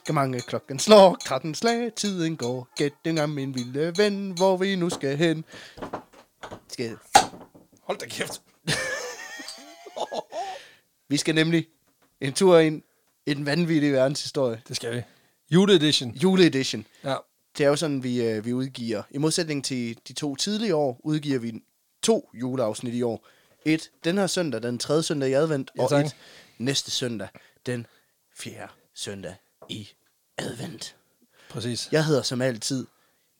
Sikke mange klokken slår, 13 slag, tiden går. Gæt dengang min vilde ven, hvor vi nu skal hen. Skal... Hold da kæft. Vi skal nemlig en tur ind i den vanvittige verdenshistorie. Det skal vi. Juleedition. Juleedition. Ja. Det er jo sådan, vi, øh, vi udgiver. I modsætning til de to tidligere år, udgiver vi to juleafsnit i år. Et den her søndag, den tredje søndag i advent, Ja, og tak. et næste søndag, den fjerde søndag i advent. Præcis. Jeg hedder som altid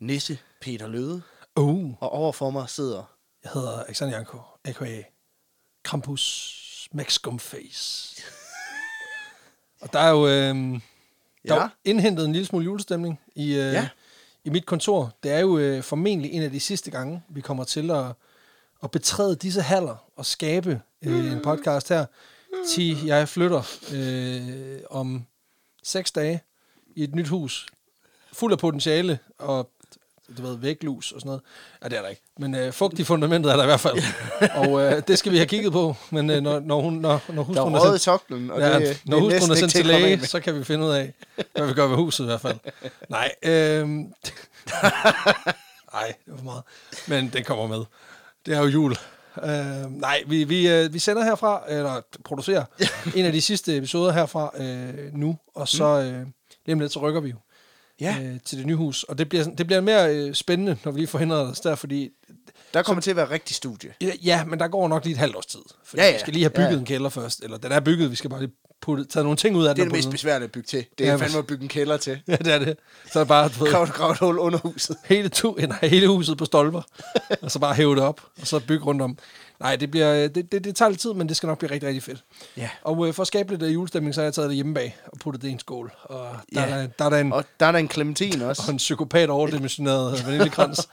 Nisse Peter Løde, Uh. og overfor mig sidder... Jeg hedder Alexander Janko, a.k.a. Krampus Maxcom Face. og der er jo, øh, der er Ja. jo indhentet en lille smule julestemning i, øh, Ja. i mit kontor. Det er jo øh, formentlig en af de sidste gange, vi kommer til at, at betræde disse haller og skabe øh, en podcast her, til jeg flytter øh, om seks dage i et nyt hus, fuld af potentiale og du ved, væglus og sådan noget. Ja, det er der ikke. Men øh, fugt i fundamentet er der i hvert fald. og øh, det skal vi have kigget på. Men øh, når, når, hun, når, når hustruen er er sendt, soklen, og ja, det, det når er næsten er ikke sendt til læge, så kan vi finde ud af, hvad vi gør ved huset i hvert fald. Nej, øh, nej, det var for meget. Men den kommer med. Det er jo jul. Øh, nej, vi, vi, øh, vi sender herfra, eller producerer en af de sidste episoder herfra øh, nu, og så øh, lige om lidt, så rykker vi jo Ja, øh, til det nye hus. Og det bliver, det bliver mere øh, spændende, når vi lige forhindrer os der, fordi der kommer til at være rigtig studie. ja, ja, men der går nok lige et halvt års tid. Fordi Ja, ja. vi skal lige have bygget Ja, ja. en kælder først. Eller den er bygget, vi skal bare lige putte, tage nogle ting ud af Det er den. det og mest besværlige at bygge til. Det er Ja, fandme at bygge en kælder til. Ja, det er det. Så er det bare, du Grav, grav et hul under huset. hele, to, nej, hele huset på stolper, og så bare hæve det op, og så bygge rundt om. Nej, det, bliver, det, det, det tager lidt tid, men det skal nok blive rigtig, rigtig fedt. Ja. Og øh, for at skabe lidt øh, julestemning, så har jeg taget det hjemme bag og puttet det i en skål. Og der, Ja. er, der, der er der en, Og der er der en clementin og også. en psykopat overdimensioneret vaniljekrans.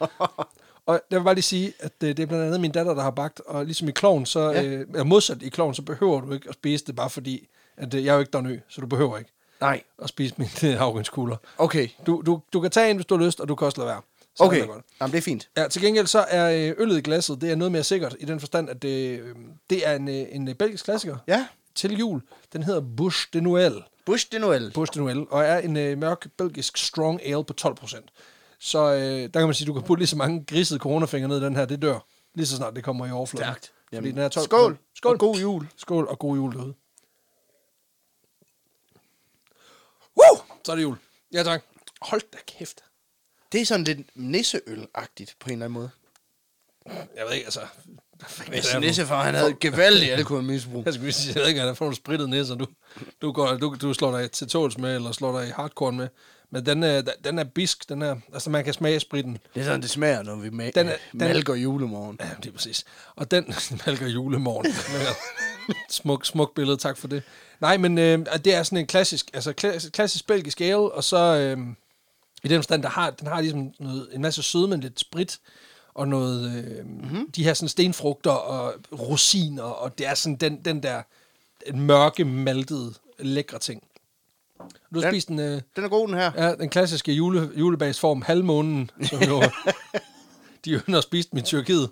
og jeg vil bare lige sige, at det, det er blandt andet min datter, der har bagt, og ligesom i kloven, så, Ja. ja. øh, eller modsat i kloven, så behøver du ikke at spise det, bare fordi, at øh, jeg er jo ikke dernø, så du behøver ikke Nej, at spise mine havrenskugler. okay. Du, du, du kan tage en, hvis du har lyst, og du kan også lade være. Så Okay, det godt. Jamen, det er fint. Ja, til gengæld så er øh, øllet i glasset, det er noget mere sikkert, i den forstand, at det, øh, det er en, øh, en øh, belgisk klassiker Ja, til jul. Den hedder Bush de Noël. Bush de Noël. Bush de Noël, og er en øh, mørk belgisk strong ale på 12%. Så øh, der kan man sige, at du kan putte lige så mange grisede coronafingre ned i den her, det dør. Lige så snart det kommer i overfladen. Stærkt. Fordi den er 12 Skål. Skål. Og god jul. Skål og god jul derude. Så er det jul. Ja tak. Hold da kæft. Det er sådan lidt nisseøl-agtigt på en eller anden måde. Jeg ved ikke, altså... Hvis her nissefar, han havde et gevaldigt alkoholmisbrug. Jeg skulle sige, jeg ikke, hvad der får nogle sprittede næser, du, du, går, du, du slår dig til tåls med, eller slår dig i hardcore med. Men den er, den er bisk, den er, altså man kan smage spritten. Det er sådan, det smager, når vi ma- Den er- den- malker julemorgen. Ja, det er præcis. Og den malker julemorgen. smuk, smuk billede, tak for det. Nej, men øh, det er sådan en klassisk, altså klassisk, klassisk belgisk ale, og så øh, i den forstand, der har, den har ligesom noget, en masse sødme, lidt sprit, og noget, øh, mm-hmm. de her sådan stenfrugter og rosiner, og det er sådan den, den der mørke, maltede, lækre ting. Du har Den- spist en, øh, Den er god, den her. ja, den klassiske jule, julebagsform, halvmånen, som jo, de ynder at spise den i Tyrkiet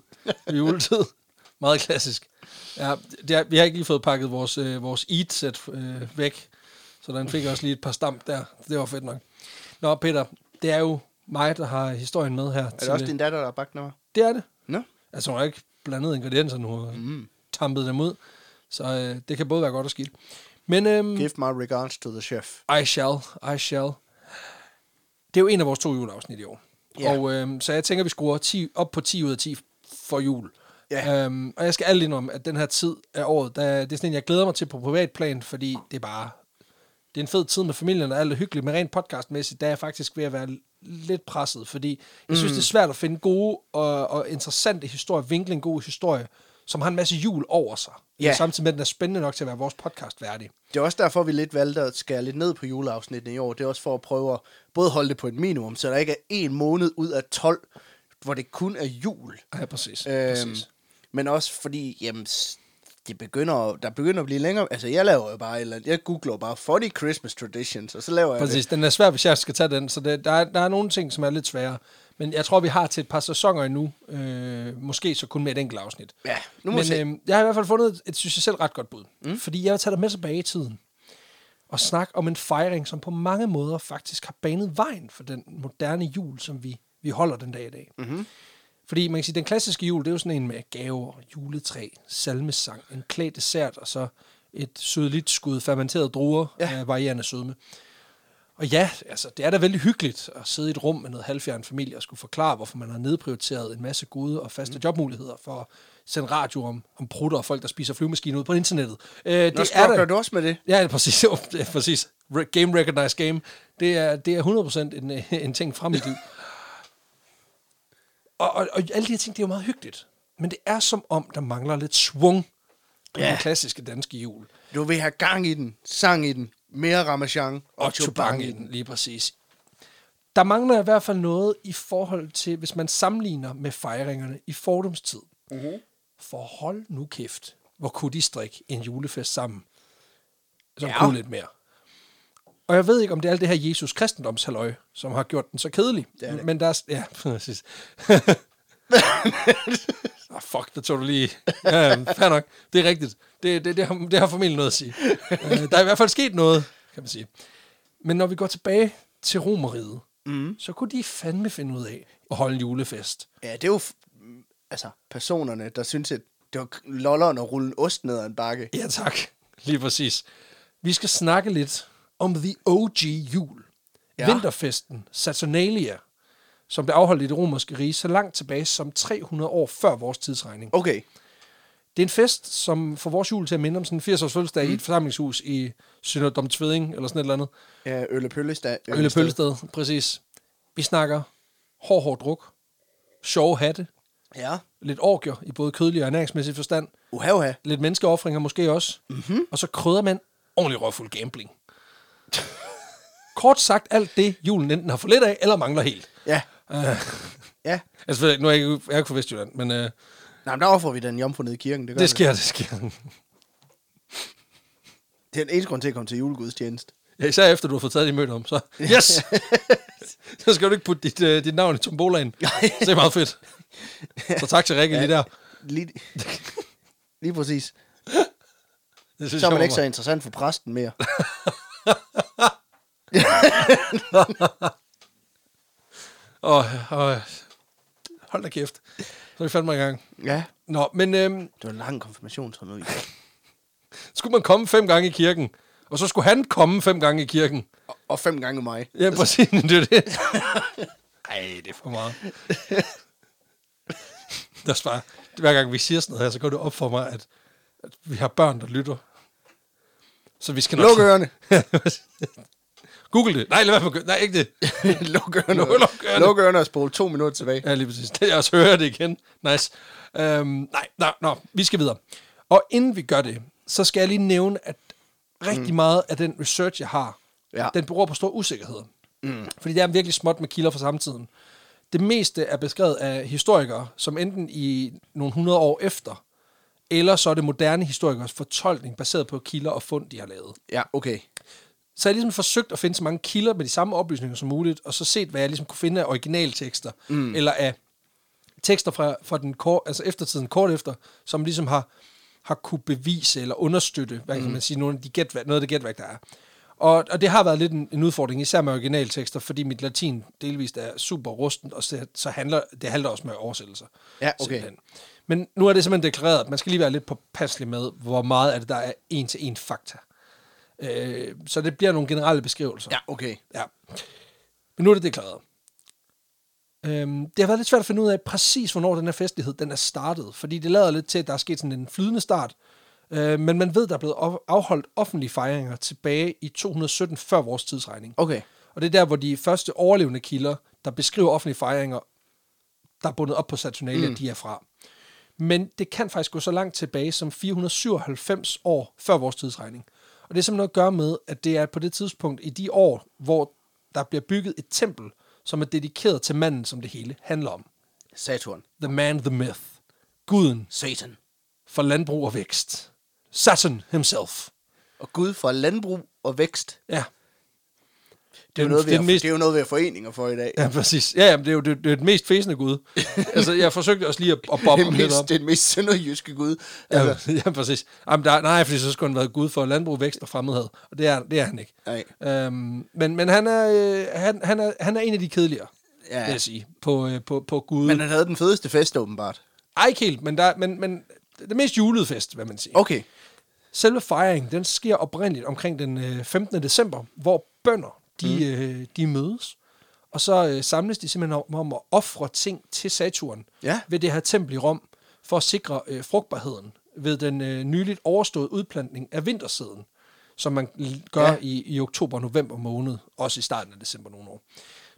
i juletid. Meget klassisk. Ja, det er, vi har ikke lige fået pakket vores, øh, vores eat-sæt øh, væk, så den fik også lige et par stamp der. Det var fedt nok. Nå, Peter, det er jo mig, der har historien med her. Er det også din datter, der har bagt noget? Det er det. Nå. Altså, hun har ikke blandet ingredienser nu og mm. tampet dem ud. Så øh, det kan både være godt og skidt. Men øhm, Give my regards to the chef. I shall, I shall. Det er jo en af vores to juleafsnit i år. Ja. Og øhm, så jeg tænker, vi skruer 10, op på 10 ud af 10 for jul. Ja. Øhm, og jeg skal ærligt indrømme, at den her tid af året, der, det er sådan en, jeg glæder mig til på privatplan, fordi det er bare... Det er en fed tid med familien, og alt er hyggeligt, men rent podcastmæssigt, der er jeg faktisk ved at være lidt presset, fordi jeg synes, det er svært at finde gode og, og interessante historier, vinkle en god historie, som har en masse jul over sig. Ja. Samtidig med, at den er spændende nok til at være vores podcast værdig. Det er også derfor, vi lidt valgte at skære lidt ned på juleafsnittene i år. Det er også for at prøve at både holde det på et minimum, så der ikke er en måned ud af 12, hvor det kun er jul. Ja, præcis. Øhm, præcis. men også fordi, jamen, det begynder, der begynder at blive længere. Altså, jeg laver jo bare eller. Jeg googler bare funny Christmas traditions, og så laver jeg Præcis, den er svær, hvis jeg skal tage den, så det, der, er, der er nogle ting, som er lidt svære. Men jeg tror, vi har til et par sæsoner endnu, øh, måske så kun med et enkelt afsnit. Ja, nu må Men se. øh, jeg har i hvert fald fundet et, et, synes jeg selv, ret godt bud. Mm. Fordi jeg vil tage dig med tilbage i tiden. og snakke om en fejring, som på mange måder faktisk har banet vejen for den moderne jul, som vi, vi holder den dag i dag. Mm-hmm. Fordi man kan sige, den klassiske jul, det er jo sådan en med gaver, juletræ, salmesang, en klædt dessert, og så et sødligt skud fermenterede druer Ja. ja. af varierende sødme. Og ja, altså, det er da vældig hyggeligt at sidde i et rum med noget halvfjern familie og skulle forklare, hvorfor man har nedprioriteret en masse gode og faste mm. jobmuligheder for at sende radio om, om prutter og folk, der spiser flyvemaskiner ud på internettet. Øh, Nå, det er der, du også med det? Ja, præcis. Er præcis. Game Recognize Game. Det er, det er 100% en, en ting fra mit liv. Og, og, og alle de her ting, det er jo meget hyggeligt. Men det er som om, der mangler lidt svung på Ja. den klassiske danske jul. Du vil have gang i den, sang i den, mere ramachan Og chubang i den, lige præcis. Der mangler i hvert fald noget i forhold til, hvis man sammenligner med fejringerne i fordumstid. Mm-hmm. For hold nu kæft, hvor kunne de strikke en julefest sammen, som ja. kunne lidt mere. Og jeg ved ikke, om det er alt det her Jesus kristendomshalløj, som har gjort den så kedelig. Det det. Men der er... Ja, præcis. ah, fuck, det tog du lige... Ja, fair nok. Det er rigtigt. Det, det, det, har, det har formentlig noget at sige. Øh, der er i hvert fald sket noget, kan man sige. Men når vi går tilbage til Romeriet, Mm. så kunne de fandme finde ud af at holde en julefest. Ja, det er jo altså, personerne, der synes, at det var lolleren at rulle en ost ned ad en bakke. Ja, tak. Lige præcis. Vi skal snakke lidt om The OG jul. Ja. Vinterfesten, Saturnalia, som blev afholdt i det romerske rige så langt tilbage som 300 år før vores tidsregning. Okay. Det er en fest, som får vores jul til at minde om sådan en 80-års fødselsdag mm. i et forsamlingshus i Sønderdom Tveding, eller sådan et eller andet. Ja, Ølle Pøllestad. Ølle præcis. Vi snakker hård, hård druk, sjove hatte, Ja. lidt orgier i både kødelig og ernæringsmæssig forstand, Uha, uha. lidt menneskeoffringer måske også, mm-hmm. og så krydder man ordentlig røvfuld gambling. Kort sagt alt det, julen enten har for lidt af, eller mangler helt. Ja. Uh, Ja. altså, nu er jeg ikke, jeg er ikke fra Vestjylland, men uh, Nej, men der offrer vi den jomfru nede i kirken. Det, gør det sker, det sker. Det er den eneste grund til at komme til julegudstjeneste. Ja, især efter du har fået taget dit møde om, så yes! så skal du ikke putte dit, uh, dit navn i tombolaen. Det er meget fedt. Så tak til Rikke lige der. Lige, lige præcis. Det synes Så er man ikke så interessant for præsten mere. Åh, åh, hold da kæft. Så er vi fandme i gang. Ja. Nå, men øhm, Det var en lang konfirmation, jeg. nu. skulle man komme fem gange i kirken, og så skulle han komme fem gange i kirken. Og- Og fem gange mig. Ja, præcis, det er det. Ej, det er for meget. Der er bare, hver gang vi siger sådan noget her, så går det op for mig, at, at vi har børn, der lytter. Så vi skal nok... Luk ørerne. Google det. Nej, lad være med at Nej, ikke det. Luk ørerne. Luk- luk ørerne. Luk ørerne og spole to minutter tilbage. Ja, lige præcis. Det, jeg også hører det igen. Nice. Øhm, nej, nej, nå, vi skal videre. Og inden vi gør det, så skal jeg lige nævne, at rigtig mm. meget af den research, jeg har, Ja. den beror på stor usikkerhed. Mm. Fordi det er virkelig småt med kilder fra samtiden. Det meste er beskrevet af historikere, som enten i nogle hundrede år efter, eller så er det moderne historikers fortolkning, baseret på kilder og fund, de har lavet. Ja, okay. Så jeg har ligesom forsøgt at finde så mange kilder med de samme oplysninger som muligt, og så set, hvad jeg ligesom kunne finde af originaltekster, mm. eller af tekster fra, fra den kort, altså eftertiden kort efter, som ligesom har, har kunne bevise eller understøtte, hvad kan man sige, nogle af de gætværk, noget af det gætværk, der er. Og, og det har været lidt en, en udfordring, især med originaltekster, fordi mit latin delvist er super rustent, og så, så handler det handler også med oversættelser. Ja, okay. Simpelthen. Men nu er det simpelthen deklareret, at man skal lige være lidt påpasselig med, hvor meget af det, der er en til en fakta. Øh, så det bliver nogle generelle beskrivelser. Ja, okay. Ja. Men nu er det deklareret. Øhm, det har været lidt svært at finde ud af præcis, hvornår den her festlighed den er startet, fordi det lader lidt til, at der er sket sådan en flydende start. Øh, men man ved, der er blevet af- afholdt offentlige fejringer tilbage i 217 før vores tidsregning. Okay. Og det er der, hvor de første overlevende kilder, der beskriver offentlige fejringer, der er bundet op på Saturnalia, mm. de er fra. Men det kan faktisk gå så langt tilbage som 497 år før vores tidsregning. Og det er simpelthen noget at gøre med, at det er på det tidspunkt i de år, hvor der bliver bygget et tempel, som er dedikeret til manden, som det hele handler om. Saturn. The man, the myth. Guden Satan. for landbrug og vækst. Saturn himself. Og Gud fra landbrug og vækst. Ja. Det er, jo noget, det er mest- det er jo noget, vi har foreninger for i dag. Ja, præcis. Ja, ja, men det er jo det, det er den mest fæsende gud. altså, jeg forsøgte også lige at, at bobbe det, ham er lidt mest, op. det er den mest sønderjyske gud. Altså, Ja, ja, præcis. Jamen, der, nej, fordi så skulle han være gud for landbrug, vækst og fremmedhed. Og det er, det er han ikke. nej. Øhm, men men han, er, øh, han, han, er, han er en af de kedeligere, ja. vil jeg sige, på, øh, på, på Gud. Men han havde den fedeste fest, åbenbart. Ej, ikke helt, men, der, men, men det mest julede fest, hvad man siger. Okay. Selve fejringen, den sker oprindeligt omkring den øh, 15. december, hvor bønder, de, mm. øh, de mødes. Og så øh, samles de simpelthen om, om at ofre ting til Saturn Ja. ved det her tempel i Rom, for at sikre øh, frugtbarheden ved den øh, nyligt overståede udplantning af vintersæden, som man gør Ja. ja. i, i oktober-november måned, også i starten af december nogle år.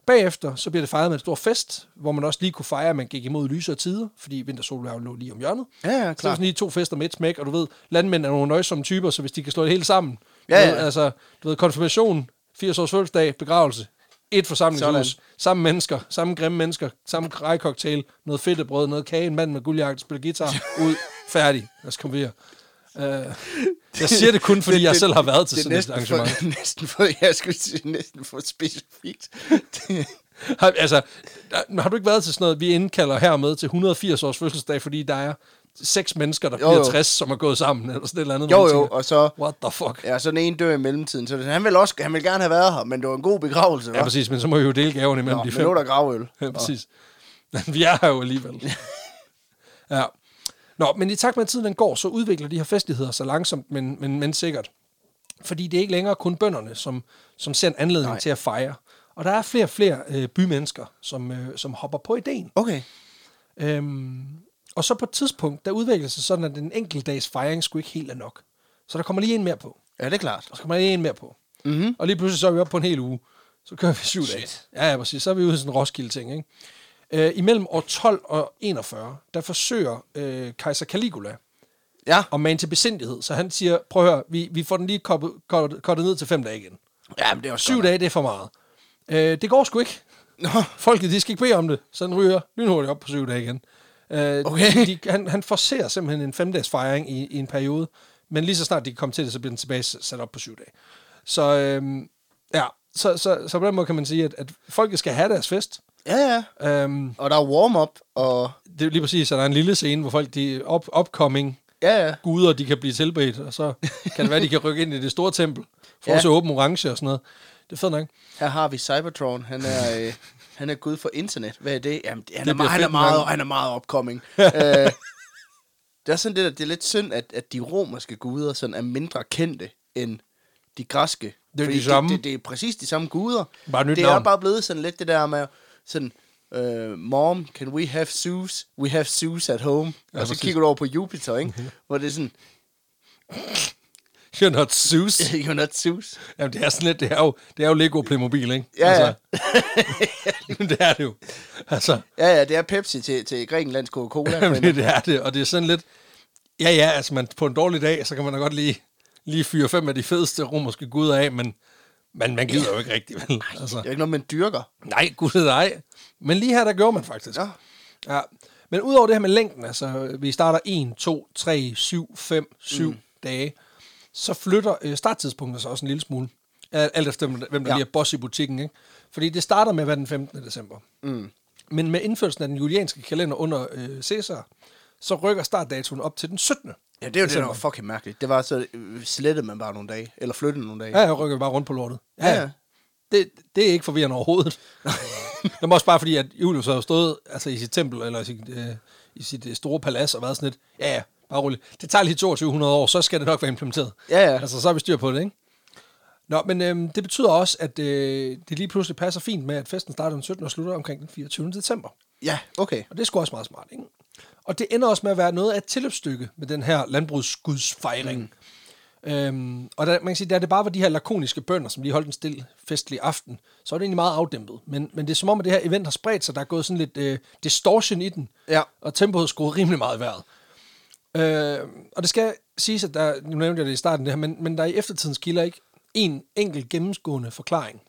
Bagefter så bliver det fejret med en stor fest, hvor man også lige kunne fejre, at man gik imod lysere tider, fordi vintersolværv lå lige om hjørnet. Ja, ja, Så klart. sådan lige to fester med et smæk, og du ved, landmænd er nogle nøjsomme typer, så hvis de kan slå det hele sammen. Ja, du ved, ja. altså, du ved, konfirmation, 80 års fødselsdag, begravelse, et forsamlingshus, Sådan. samme mennesker, samme grimme mennesker, samme rejcocktail, noget fedtebrød, noget kage, en mand med guldjagt, spiller guitar, ud, færdig. Lad os komme videre. Uh, jeg siger det kun, fordi jeg selv har været til det sådan et arrangement. For, næsten for, jeg skulle sige, næsten for specifikt. Det- Har, altså, har du ikke været til sådan noget, vi indkalder hermed til 180 års fødselsdag, fordi der er seks mennesker, der Jo, bliver Jo, jo. 60, som er gået sammen, eller sådan et eller andet. jo, jo, tænker, og så... What the fuck? Ja, så den ene dør i mellemtiden. Så det, han vil også han vil gerne have været her, men det var en god begravelse, Ja, hva'? præcis, men så må vi jo dele gaverne imellem Nå, de men fem. nu er der gravøl. Ja, præcis. Men vi er her jo alligevel. ja. Nå, men i takt med, at tiden den går, så udvikler de her festligheder så langsomt, men, men, men sikkert. Fordi det er ikke længere kun bønderne, som, som ser en anledning. Nej. til at fejre. Og der er flere og flere øh, bymennesker, som, øh, som hopper på ideen. Okay. Øhm, og så på et tidspunkt, der udvikler det sig sådan, at den enkelte dags fejring skulle ikke helt er nok. Så der kommer lige en mere på. Ja, det er klart. Og så kommer lige en mere på. Mhm. Og lige pludselig så er vi oppe på en hel uge. Så kører vi syv dage. Ja, ja, præcis. Så er vi ude i sådan en Roskilde-ting, ikke? Øh, imellem år 12 og 41, der forsøger øh, kejser Caligula Ja. at mane til besindighed. Så han siger, prøv at høre, vi, vi får den lige kortet ned til fem dage igen. Ja, men det er også Syv dage, det er for meget. Øh, det går sgu ikke. Nå, Folket, de skal ikke bede om det. Så den ryger lynhurtigt op på syv dage igen. Øh, Okay. de, han, han forser simpelthen en femdages fejring i, i en periode, men lige så snart de kan komme til det, så bliver den tilbage sat op på syv dage. Så øhm, ja, så, så, så på den måde kan man sige, at, at folket skal have deres fest. ja, ja. Øhm, Og der er warm-up, og... det er lige præcis, at der er en lille scene, hvor folk, de up, upcoming Ja, ja. guder, de kan blive tilbedt, og så kan det være, de kan rykke ind i det store tempel, for ja. også åben orange og sådan noget. Det er fedt nok. Her har vi Cybertron. Han er, øh, han er gud for internet. Hvad er det? Jamen, det, han, Det er, meget, han, er meget, han er meget opkoming. øh, det er sådan det, der, det er lidt synd, at, at de romerske guder sådan er mindre kendte end de græske. Det er de samme. Det, det, det, er præcis de samme guder. Bare nyt det er navn. bare blevet sådan lidt det der med sådan... Uh, mom, can we have Zeus? We have Zeus at home. Ja, og så præcis. kigger du over på Jupiter, ikke? Hvor det er sådan, You're not Zeus. you're not Zeus. Jamen, det er sådan lidt, det er jo, det er jo Lego Playmobil, ikke? Ja, altså, det er det jo. Altså, Ja, ja, det er Pepsi til, til Grækenlands Coca-Cola. jamen, men- det, det er det, og det er sådan lidt, ja, ja, altså, man, på en dårlig dag, så kan man da godt lige, lige fyre fem af de fedeste romerske guder af, men, men man gider jo ikke rigtigt, vel? Altså, Det er ikke noget, man dyrker. nej, gud nej. Men lige her, der gjorde man faktisk. Ja. Ja. Men udover det her med længden, altså vi starter 1, 2, 3, 7, 5, 7 mm. dage, så flytter øh, starttidspunktet sig også en lille smule. Al- Alt efter, hvem der Ja. lige er boss i butikken. Ikke? Fordi det starter med at være den 15. december. Mm. Men med indførelsen af den julianske kalender under øh, Caesar, så rykker startdatoen op til den 17. Ja, det er jo det, der December. var fucking mærkeligt. Det var så, øh, slettede man bare nogle dage, eller flyttede nogle dage. Ja, jeg rykker bare rundt på lortet. Ja, ja. Det, det er ikke forvirrende overhovedet. det er også bare fordi, at Julius har stået altså, i sit tempel, eller i sit, øh, i sit øh, store palads, og været sådan lidt, ja ja, bare roligt. Det tager lige 2200 år, så skal det nok være implementeret. Ja, ja. Altså, så har vi styr på det, ikke? Nå, men øhm, det betyder også, at øh, det lige pludselig passer fint med, at festen starter den 17. og slutter omkring den 24. december. Ja, okay. Og det er sgu også meget smart, ikke? Og det ender også med at være noget af et tilløbsstykke med den her landbrugsgudsfejring. Mm. Øhm, og der, man kan sige, da det bare var de her lakoniske bønder, som lige holdt en stille festlig aften, så var det egentlig meget afdæmpet. Men, men det er som om, at det her event har spredt sig. Der er gået sådan lidt øh, distortion i den, Ja. og tempoet skruet rimelig meget i vejret. Øh, og det skal siges, at der, nu nævnte jeg det i starten, det her, men, men der er i eftertidens kilder ikke en enkelt gennemgående forklaring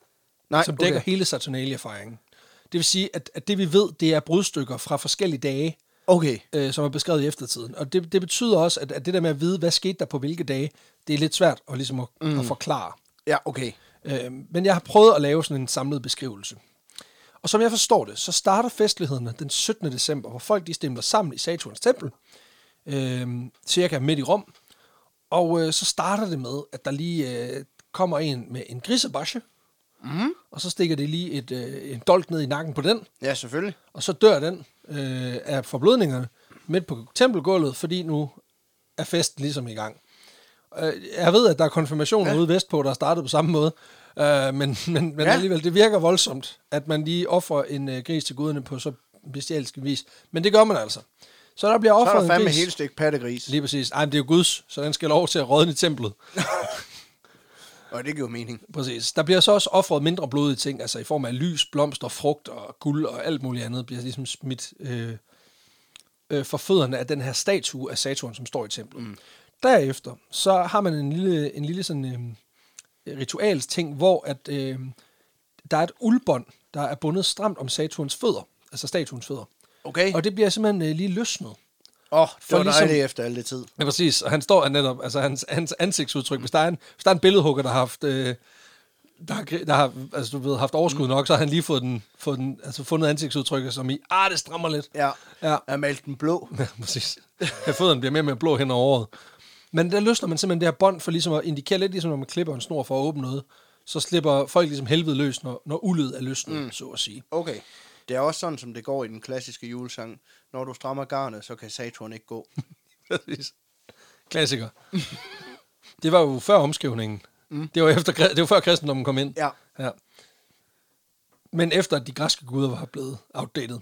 Nej, som dækker okay. hele Saturnalia-fejringen. Det vil sige, at, at det vi ved, det er brudstykker fra forskellige dage, Okay. øh, som er beskrevet i eftertiden. Og det, det betyder også, at, at det der med at vide, hvad skete der på hvilke dage, det er lidt svært at, ligesom at, mm. at forklare. Ja, okay. Øh, men jeg har prøvet at lave sådan en samlet beskrivelse. Og som jeg forstår det, så starter festlighederne den 17. december, hvor folk de stemmer sammen i Saturns tempel, øh, cirka midt i Rom. Og øh, så starter det med, at der lige øh, kommer en med en grisebasje, mm. og så stikker det lige et, øh, en dolk ned i nakken på den, Ja, selvfølgelig. og så dør den øh, af forblødningerne midt på tempelgulvet, fordi nu er festen ligesom i gang. Øh, jeg ved, at der er konfirmationer ja. Ude vestpå, der er startet på samme måde, øh, men, men, men. Ja. alligevel, det virker voldsomt, at man lige offrer en øh, gris til guderne på så bestialsk vis. Men det gør man altså. Så der bliver Så er offret der en fandme gris. helt stik pattegris. Lige præcis. Ej, men det er jo Guds, så den skal lov til at rådne i templet. Og det giver mening. Præcis. Der bliver så også offret mindre blodige ting, altså i form af lys, blomster, frugt og guld og alt muligt andet, bliver ligesom smidt øh, øh, for fødderne af den her statue af Saturn, som står i templet. Mm. Derefter, så har man en lille, en lille sådan, øh, rituals ting, hvor at, øh, der er et uldbånd, der er bundet stramt om Saturns fødder, altså statuens fødder. Okay. Og det bliver simpelthen øh, lige løsnet. Åh, oh, det For var ligesom- dejligt efter alt det tid. Ja, præcis. Og han står han netop, altså hans, hans ansigtsudtryk, hvis der, er en, hvis der er en billedhugger, der har haft, øh, der har, der har altså, du ved, haft overskud nok, så har han lige fået, den, fået den, altså, fundet ansigtsudtrykket som i, ah, det strammer lidt. Ja. Ja. Jeg malte den blå. Ja, præcis. Ja, fødderne bliver mere og mere blå hen over året. Men der løsner man simpelthen det her bånd for ligesom at indikere lidt, ligesom når man klipper en snor for at åbne noget, så slipper folk ligesom helvede løs, når, når uldet er løsnet, mm. så at sige. Okay. Det er også sådan, som det går i den klassiske julesang. Når du strammer garnet, så kan Saturn ikke gå. Præcis. Klassiker. det var jo før omskrivningen. Mm. Det, var efter, det var før kristendommen kom ind. Ja. ja. Men efter at de græske guder var blevet outdated.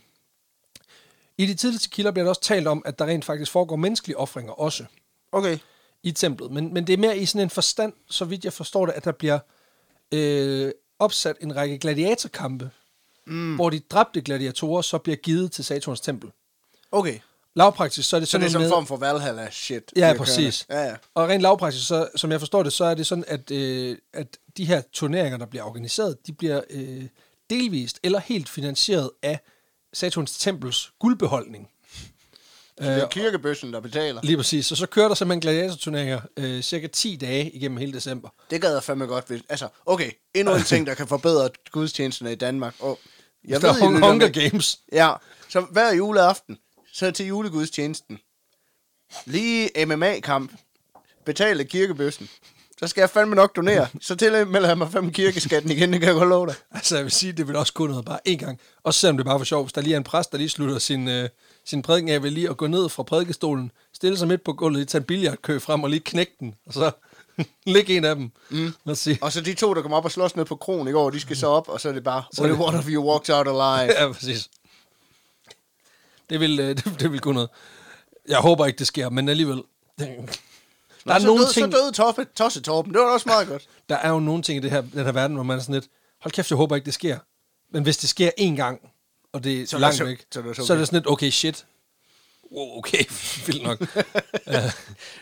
I de tidligste kilder bliver der også talt om, at der rent faktisk foregår menneskelige ofringer også Okay. i templet. Men, men det er mere i sådan en forstand, så vidt jeg forstår det, at der bliver øh, opsat en række gladiatorkampe, mm. hvor de dræbte gladiatorer så bliver givet til Saturns tempel. Okay. Lavpraktisk, så er det Så sådan det er sådan en form for Valhalla shit. Ja, præcis. Ja, ja. Og rent lavpraktisk, så, som jeg forstår det, så er det sådan, at, øh, at de her turneringer, der bliver organiseret, de bliver øh, delvist eller helt finansieret af Saturns tempels guldbeholdning. Det er kirkebøssen, der betaler. Lige præcis. Og så kører der simpelthen gladiatorturneringer øh, cirka 10 dage igennem hele december. Det gad jeg fandme godt. Altså, okay. Endnu en ting, der kan forbedre gudstjenesterne i Danmark. Og Jeg der er Hung- lytter Hunger med. Games. Ja, så hver juleaften, så til julegudstjenesten. Lige MMA-kamp. Betale kirkebøssen. Så skal jeg fandme nok donere. Så tilmelder jeg mig fem kirkeskatten igen, det kan jeg godt love dig. Altså, jeg vil sige, det vil også kunne noget bare én gang. Også selvom det er bare for sjov. Hvis der lige er en præst, der lige slutter sin, øh, sin prædiken af ved lige at gå ned fra prædikestolen, stille sig midt på gulvet, lige tage en billiardkø frem og lige knække den, og så lægge en af dem. Mm. Lad os se. Og så de to, der kom op og slås ned på kronen i går, de skal så op, og så er det bare, only one of you walked out alive. Ja, præcis. Det vil, øh, det, det vil kunne noget. Jeg håber ikke, det sker, men alligevel. Der Nå, er, så nogle døde, ting, Så døde Toppe, Tosse Torben, det var også meget godt. der er jo nogle ting i det her, den her verden, hvor man er sådan lidt, hold kæft, jeg håber ikke, det sker. Men hvis det sker én gang, og det er Så så det langt så- væk, så er det så så er det sådan lidt, okay, shit. Wow, okay, vildt nok.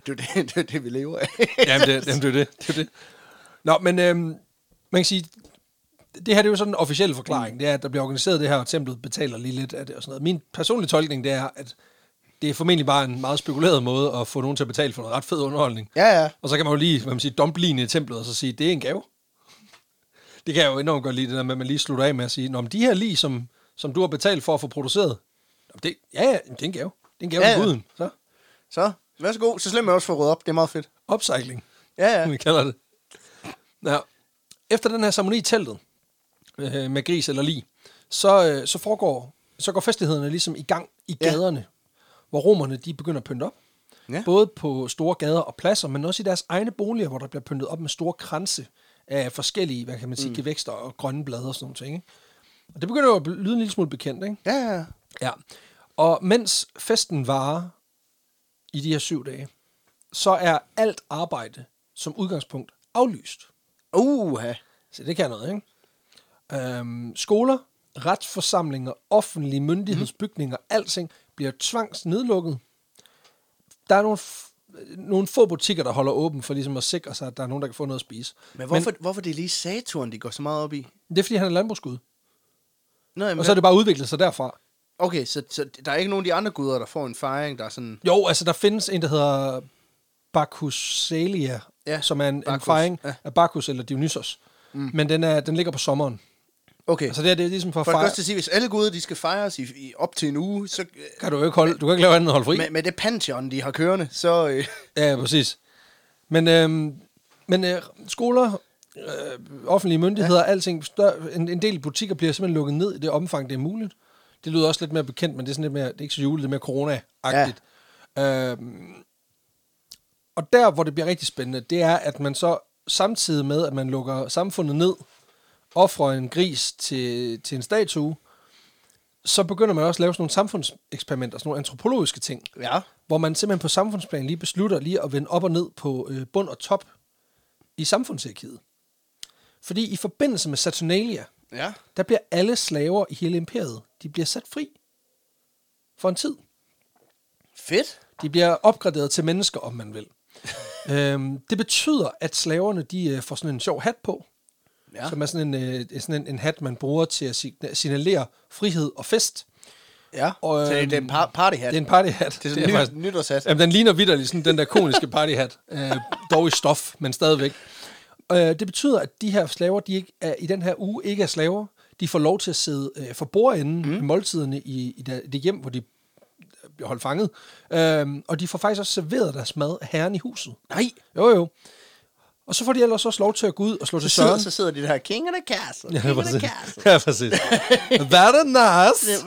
Det er det, det, er det, vi lever af. jamen, det, jamen, det er det. det, er det. Nå, men øhm, man kan sige, det her det er jo sådan en officiel forklaring. Det er, at der bliver organiseret det her, og templet betaler lige lidt af det og sådan noget. Min personlige tolkning, det er, at det er formentlig bare en meget spekuleret måde at få nogen til at betale for noget ret fed underholdning. Ja, ja. Og så kan man jo lige, hvad man siger, dumpe ligen i templet, og så sige, det er en gave. Det kan jeg jo enormt godt lide, det der med, at man lige slutter af med at sige, Nå, men de her lige, som, som du har betalt for at få produceret, det, ja, ja, det er en gave. Det er en gave Ja, ja, guden. Så, Så, værsgo. Så slem jeg også for ryddet op. Det er meget fedt. upcycling. Ja, ja. vi kalder det. Ja. Efter den her ceremoni i teltet, øh, med gris eller lig, så, øh, så, foregår, så går festlighederne ligesom i gang i Ja. gaderne, hvor romerne de begynder at pynte op. Ja. Både på store gader og pladser, men også i deres egne boliger, hvor der bliver pyntet op med store kranse af forskellige, hvad kan man sige, mm. gevækster og grønne blade og sådan noget. Ikke? Og det begynder jo at lyde en lille smule bekendt, ikke? Ja, ja. Ja. Og mens festen varer i de her syv dage, så er alt arbejde som udgangspunkt aflyst. Uha. Så det kan noget, ikke? Øhm, skoler, retsforsamlinger, offentlige myndighedsbygninger, mm. alting bliver tvangs nedlukket. Der er nogle, nogle få butikker, der holder åben for ligesom at sikre sig, at der er nogen, der kan få noget at spise. Men hvorfor, Men, hvorfor det er lige Saturn, de går så meget op i? Det er, fordi han er landbrugsgud. Nå, jamen, Og så er det bare udviklet sig derfra. Okay, så, så der er ikke nogen af de andre guder, der får en fejring, der er sådan... Jo, altså der findes en, der hedder Bacchusalia, Ja, som er en, en Bacchus, fejring ja. af Bacchus eller Dionysos. mm. men den, er, den ligger på sommeren. Okay. Altså det er, det er ligesom for at For det fejre, første at sige, hvis alle guder, de skal fejres i, i op til en uge, så øh, kan du jo ikke holde, du kan ikke lave andet end holde fri. med, med det pantheon, de har kørende, så... Øh, Ja, præcis. Men, øhm, men øh, skoler, øh, offentlige myndigheder, ja. alting, stør, en, en del butikker bliver simpelthen lukket ned i det omfang, det er muligt. Det lyder også lidt mere bekendt, men det er sådan lidt mere, det er ikke så julet, det er mere corona-agtigt. Ja. Øhm, og der, hvor det bliver rigtig spændende, det er, at man så samtidig med, at man lukker samfundet ned, offrer en gris til, til en statue, så begynder man også at lave sådan nogle samfundseksperimenter, sådan nogle antropologiske ting ja. hvor man simpelthen på samfundsplan lige beslutter lige at vende op og ned på øh, bund og top i samfundshierarkiet. Fordi i forbindelse med Saturnalia, Ja. der bliver alle slaver i hele imperiet, de bliver sat fri for en tid. Fedt. De bliver opgraderet til mennesker, om man vil. øhm, det betyder, at slaverne de øh, får sådan en sjov hat på, Ja. som er sådan en, øh, sådan en, en hat, man bruger til at signa- signalere frihed og fest. Ja. Og, så det, øhm, er en par- partyhat. Det er en partyhat. Det er sådan en ny, nytårshat. Jamen, den ligner vidderligt sådan den der koniske partyhat. Øh, dog i stof, men stadigvæk. Øh, det betyder, at de her slaver, de ikke er, i den her uge ikke er slaver. De får lov til at sidde øh, for bordenden mm. i måltiderne i, i det hjem, hvor de bliver holdt fanget. Øh, og de får faktisk også serveret deres mad af herren i huset. Nej. Jo, jo. Og så får de ellers også lov til at gå ud og slå til Så sidder, søren. så sidder de der, King of the Castle, Ja, King of the. Castle. Ja, præcis. Is nice.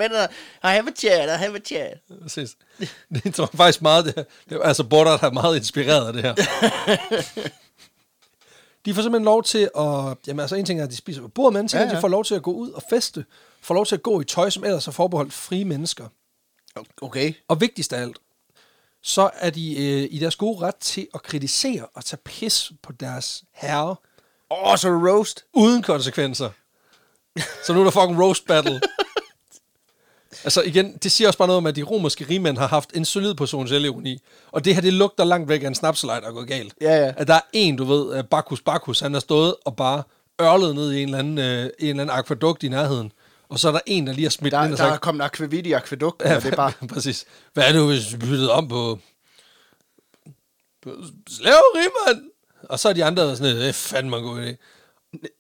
Er? I have a chat, I have a chat. Præcis. Det tror jeg faktisk meget, det, det altså Bordert er meget inspireret af det her. De får simpelthen lov til at, jamen altså en ting er, at de spiser på bordet, men anden ting Ja, at ja. de får lov til at gå ud og feste, får lov til at gå i tøj, som ellers er forbeholdt frie mennesker. Okay. Og vigtigst af alt, så er de øh, i deres gode ret til at kritisere og tage pis på deres herre, Åh, oh, så roast. uden konsekvenser. Så nu er der fucking roast battle. Altså igen, det siger også bare noget om, at de romerske rigmænd har haft en solid portion selvironi. Og det her, det lugter langt væk af en snapselejt og gået galt. Ja, ja. At der er en, du ved, Bacchus Bacchus, han har stået og bare ørlet ned i en eller anden, øh, en eller anden akvadukt i nærheden. Og så er der en, der lige har smidt Der, den og der er kommet akvavit i akvædukt, Ja, og det er bare... præcis. Hvad er det, hvis vi byttede om på, slaveri, mand? Og så er de andre sådan, det er fandme en god idé.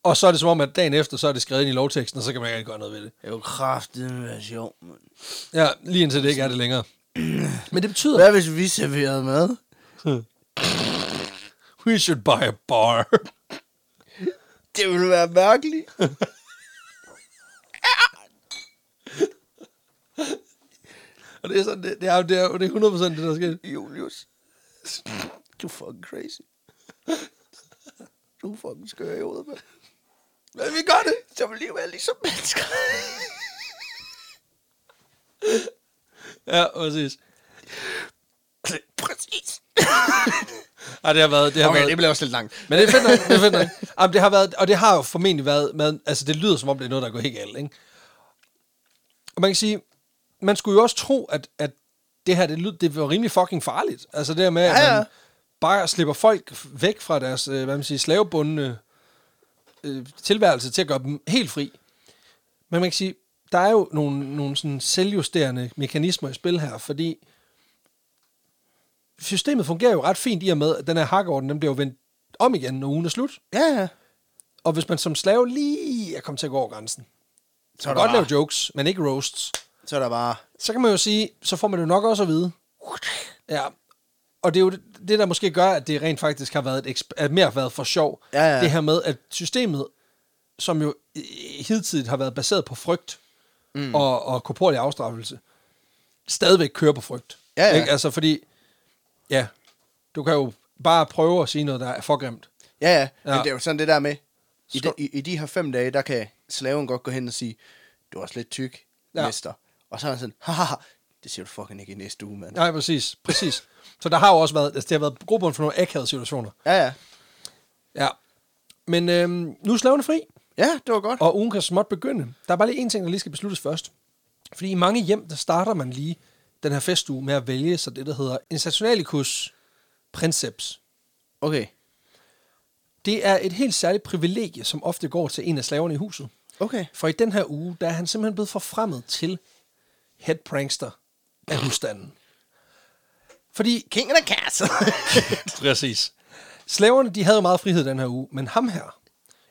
Og så er det som om, at dagen efter, så er det skrevet ind i lovteksten, og så kan man ikke gøre noget ved det. Det er jo kraftigt med sjov, mand. Ja, lige indtil det ikke er det længere. Men det betyder, Hvad hvis vi serverede mad? we should buy a bar. Det ville være mærkeligt. og det er sådan, det, det er, det er, det er 100% det, der sker. Julius. Du fucking crazy. Du er fucking skør i hovedet, mand. Men vi gør det. Så vil lige være ligesom mennesker. Ja, præcis. Præcis. Ej, det har været... Det har Okay, været, det bliver også lidt langt. Men det er nok, det er nok. Jamen, det har været, og det har jo formentlig været, med, altså det lyder som om, det er noget, der går helt galt, ikke? Og man kan sige, man skulle jo også tro, at, at det her, det, lyd, det var rimelig fucking farligt. Altså det her med, at Ja, ja. man bare slipper folk væk fra deres, øh, hvad man siger, slavebundne øh, tilværelse til at gøre dem helt fri. Men man kan sige, der er jo nogle, nogle sådan selvjusterende mekanismer i spil her, fordi systemet fungerer jo ret fint i og med, at den her hakkeorden, den bliver jo vendt om igen, når ugen er slut. Ja, ja. Og hvis man som slave lige er kommet til at gå over grænsen, så Så kan er man godt lave bare, jokes, men ikke roasts. så er der bare... Så kan man jo sige, så får man det jo nok også at vide. Ja, og det er jo det, det der måske gør, at det rent faktisk har været et at mere været for sjov. Ja, ja. Det her med, at systemet, som jo hidtidigt har været baseret på frygt mm. og, og korporlig afstraffelse, stadigvæk kører på frygt. Ja, ja. Ikke? Altså fordi, ja, du kan jo bare prøve at sige noget, der er for grimt. Ja, ja. Men Ja. det er jo sådan det der med... I, de, i, I de her fem dage, der kan slaven godt gå hen og sige, du er også lidt tyk, ja. mester. Og så er han sådan, haha, det siger du fucking ikke i næste uge, mand. Nej, præcis. præcis. Så der har jo også været, altså, det har været grobund for nogle akavede situationer. Ja, ja. Ja. Men øhm, nu er slavene fri, Ja, det var godt. og ugen kan småt begynde. Der er bare lige en ting, der lige skal besluttes først. Fordi i mange hjem, der starter man lige den her festuge med at vælge så det, der hedder en saturnalicus princeps. Okay. Det er et helt særligt privilegie, som ofte går til en af slaverne i huset. Okay. For i den her uge, der er han simpelthen blevet forfremmet til head prankster af husstanden. Fordi King of the Castle. Præcis. Slaverne, de havde jo meget frihed den her uge, men ham her,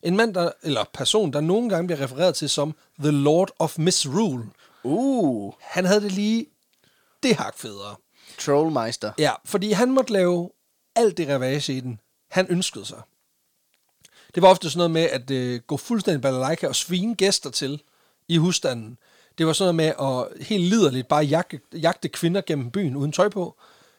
En mand, der, eller person, der nogle gange bliver refereret til som The Lord of Misrule. Uh, Han havde det lige det hak federe. Trollmeister. Ja, fordi han måtte lave alt det revage i den, han ønskede sig. Det var ofte sådan noget med at øh, gå fuldstændig balalaika og svine gæster til i husstanden. Det var sådan noget med at helt liderligt bare jagte, jagte kvinder gennem byen uden tøj på,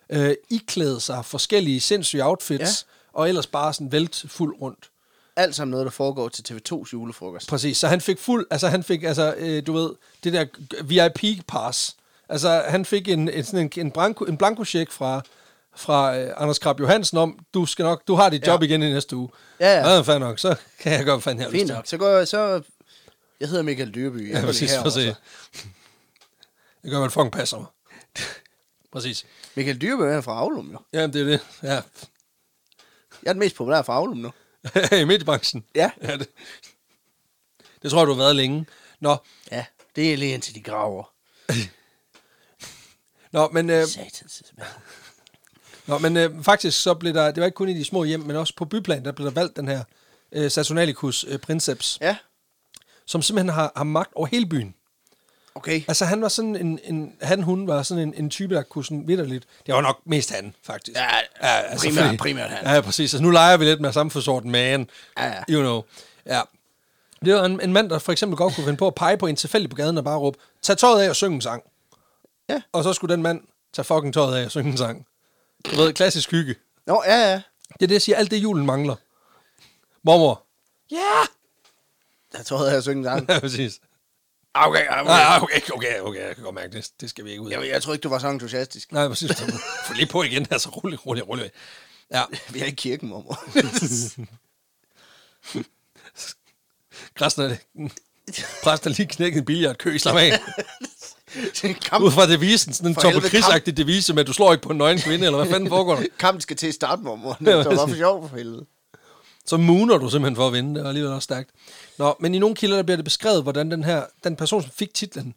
øh, iklæde sig forskellige sindssyge outfits, ja. og ellers bare sådan vælt fuld rundt. Alt sammen noget, der foregår til TV2's julefrokost. Præcis, så han fik fuld, altså han fik, altså, øh, du ved, det der VIP-pass. Altså, han fik en, en, sådan en, en, blanko, en blankocheck fra, fra øh, Anders Krab Johansen om, du skal nok, du har dit job Ja. igen i næste uge. Ja, ja. Ja, fair nok, så kan jeg gøre, hvad fanden jeg Fint nok. Så går jeg, så... Jeg hedder Michael Dyrby. Ja, præcis, præcis. Det gør, man fucking passer mig. præcis. Michael Dyrby er fra Aulum, jo. Jamen, det er det. Ja. Jeg er den mest populære fra Aulum nu. I mediebranchen. Ja. ja det, det tror jeg, du har været længe. Nå, Ja, det er lige indtil de graver. Nå men, øh, Satans. Nå, men øh, faktisk så blev der, det var ikke kun i de små hjem, men også på byplan, der blev der valgt den her øh, Saturnalicus øh, princeps, Ja, som simpelthen har, har magt over hele byen. okay. Altså han var sådan en, en han, hun var sådan en, en type, der kunne sådan vidderligt. Det var nok mest han, faktisk. Ja, primært- selvfølgelig. primært han. Ja, præcis. Altså, nu leger vi lidt med samfundsorden man. Ja, ja. You know. Ja. Det var en, en mand, der for eksempel godt kunne finde på at pege på en tilfældig på gaden og bare råbe, tag tøjet af og synge en sang. Ja. Og så skulle den mand tage fucking tøjet af og synge en sang. Du ved, klassisk hygge. Nå, ja, ja. Det er det, jeg siger, alt det julen mangler. Mormor. Ja! Jeg tror, jeg synge en sang. Ja, præcis. Okay, okay. Nej, okay, okay, okay, jeg kan godt mærke, det, det skal vi ikke ud af. Jeg, jeg tror ikke, du var så entusiastisk. Nej, præcis. Få lige på igen, altså rolig, rolig, rolig. Ja, Vi er i kirken, mormor. resten af det. Præsten har lige knækket en billiardkø, slap af. Kamp, Ud fra devisen, sådan en For helvede, Chris-agtig devise med, at du slår ikke på en nøgen kvinde, eller hvad fanden foregår der? kampen skal til at starte, mormor. Det var bare for sjov for helvede. Så mooner du simpelthen for at vinde, det er alligevel også stærkt. Nå, men i nogle kilder der bliver det beskrevet, hvordan den her, den person, som fik titlen,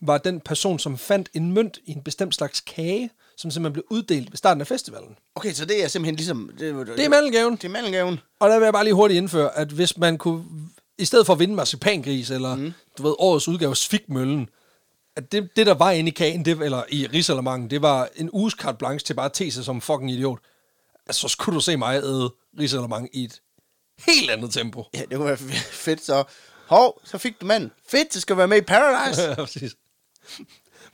var den person, som fandt en mønt i en bestemt slags kage, som simpelthen blev uddelt ved starten af festivalen. Okay, så det er simpelthen ligesom... Det, Det er mandelgaven. Det er mandelgaven. Og der vil jeg bare lige hurtigt indføre, at hvis man kunne, i stedet for at vinde marcipangris, eller mm. du ved, årets udgave Svigmøllen, at det, det, der var inde i kagen, det, eller i risalamangen, det var en uges carte blanche til bare at te sig som fucking idiot. Altså, så skulle du se mig æde risalamang i et helt andet tempo. Ja, det kunne være fedt, så... Hov, så fik du manden. Fedt, det skal være med i Paradise. Ja, præcis.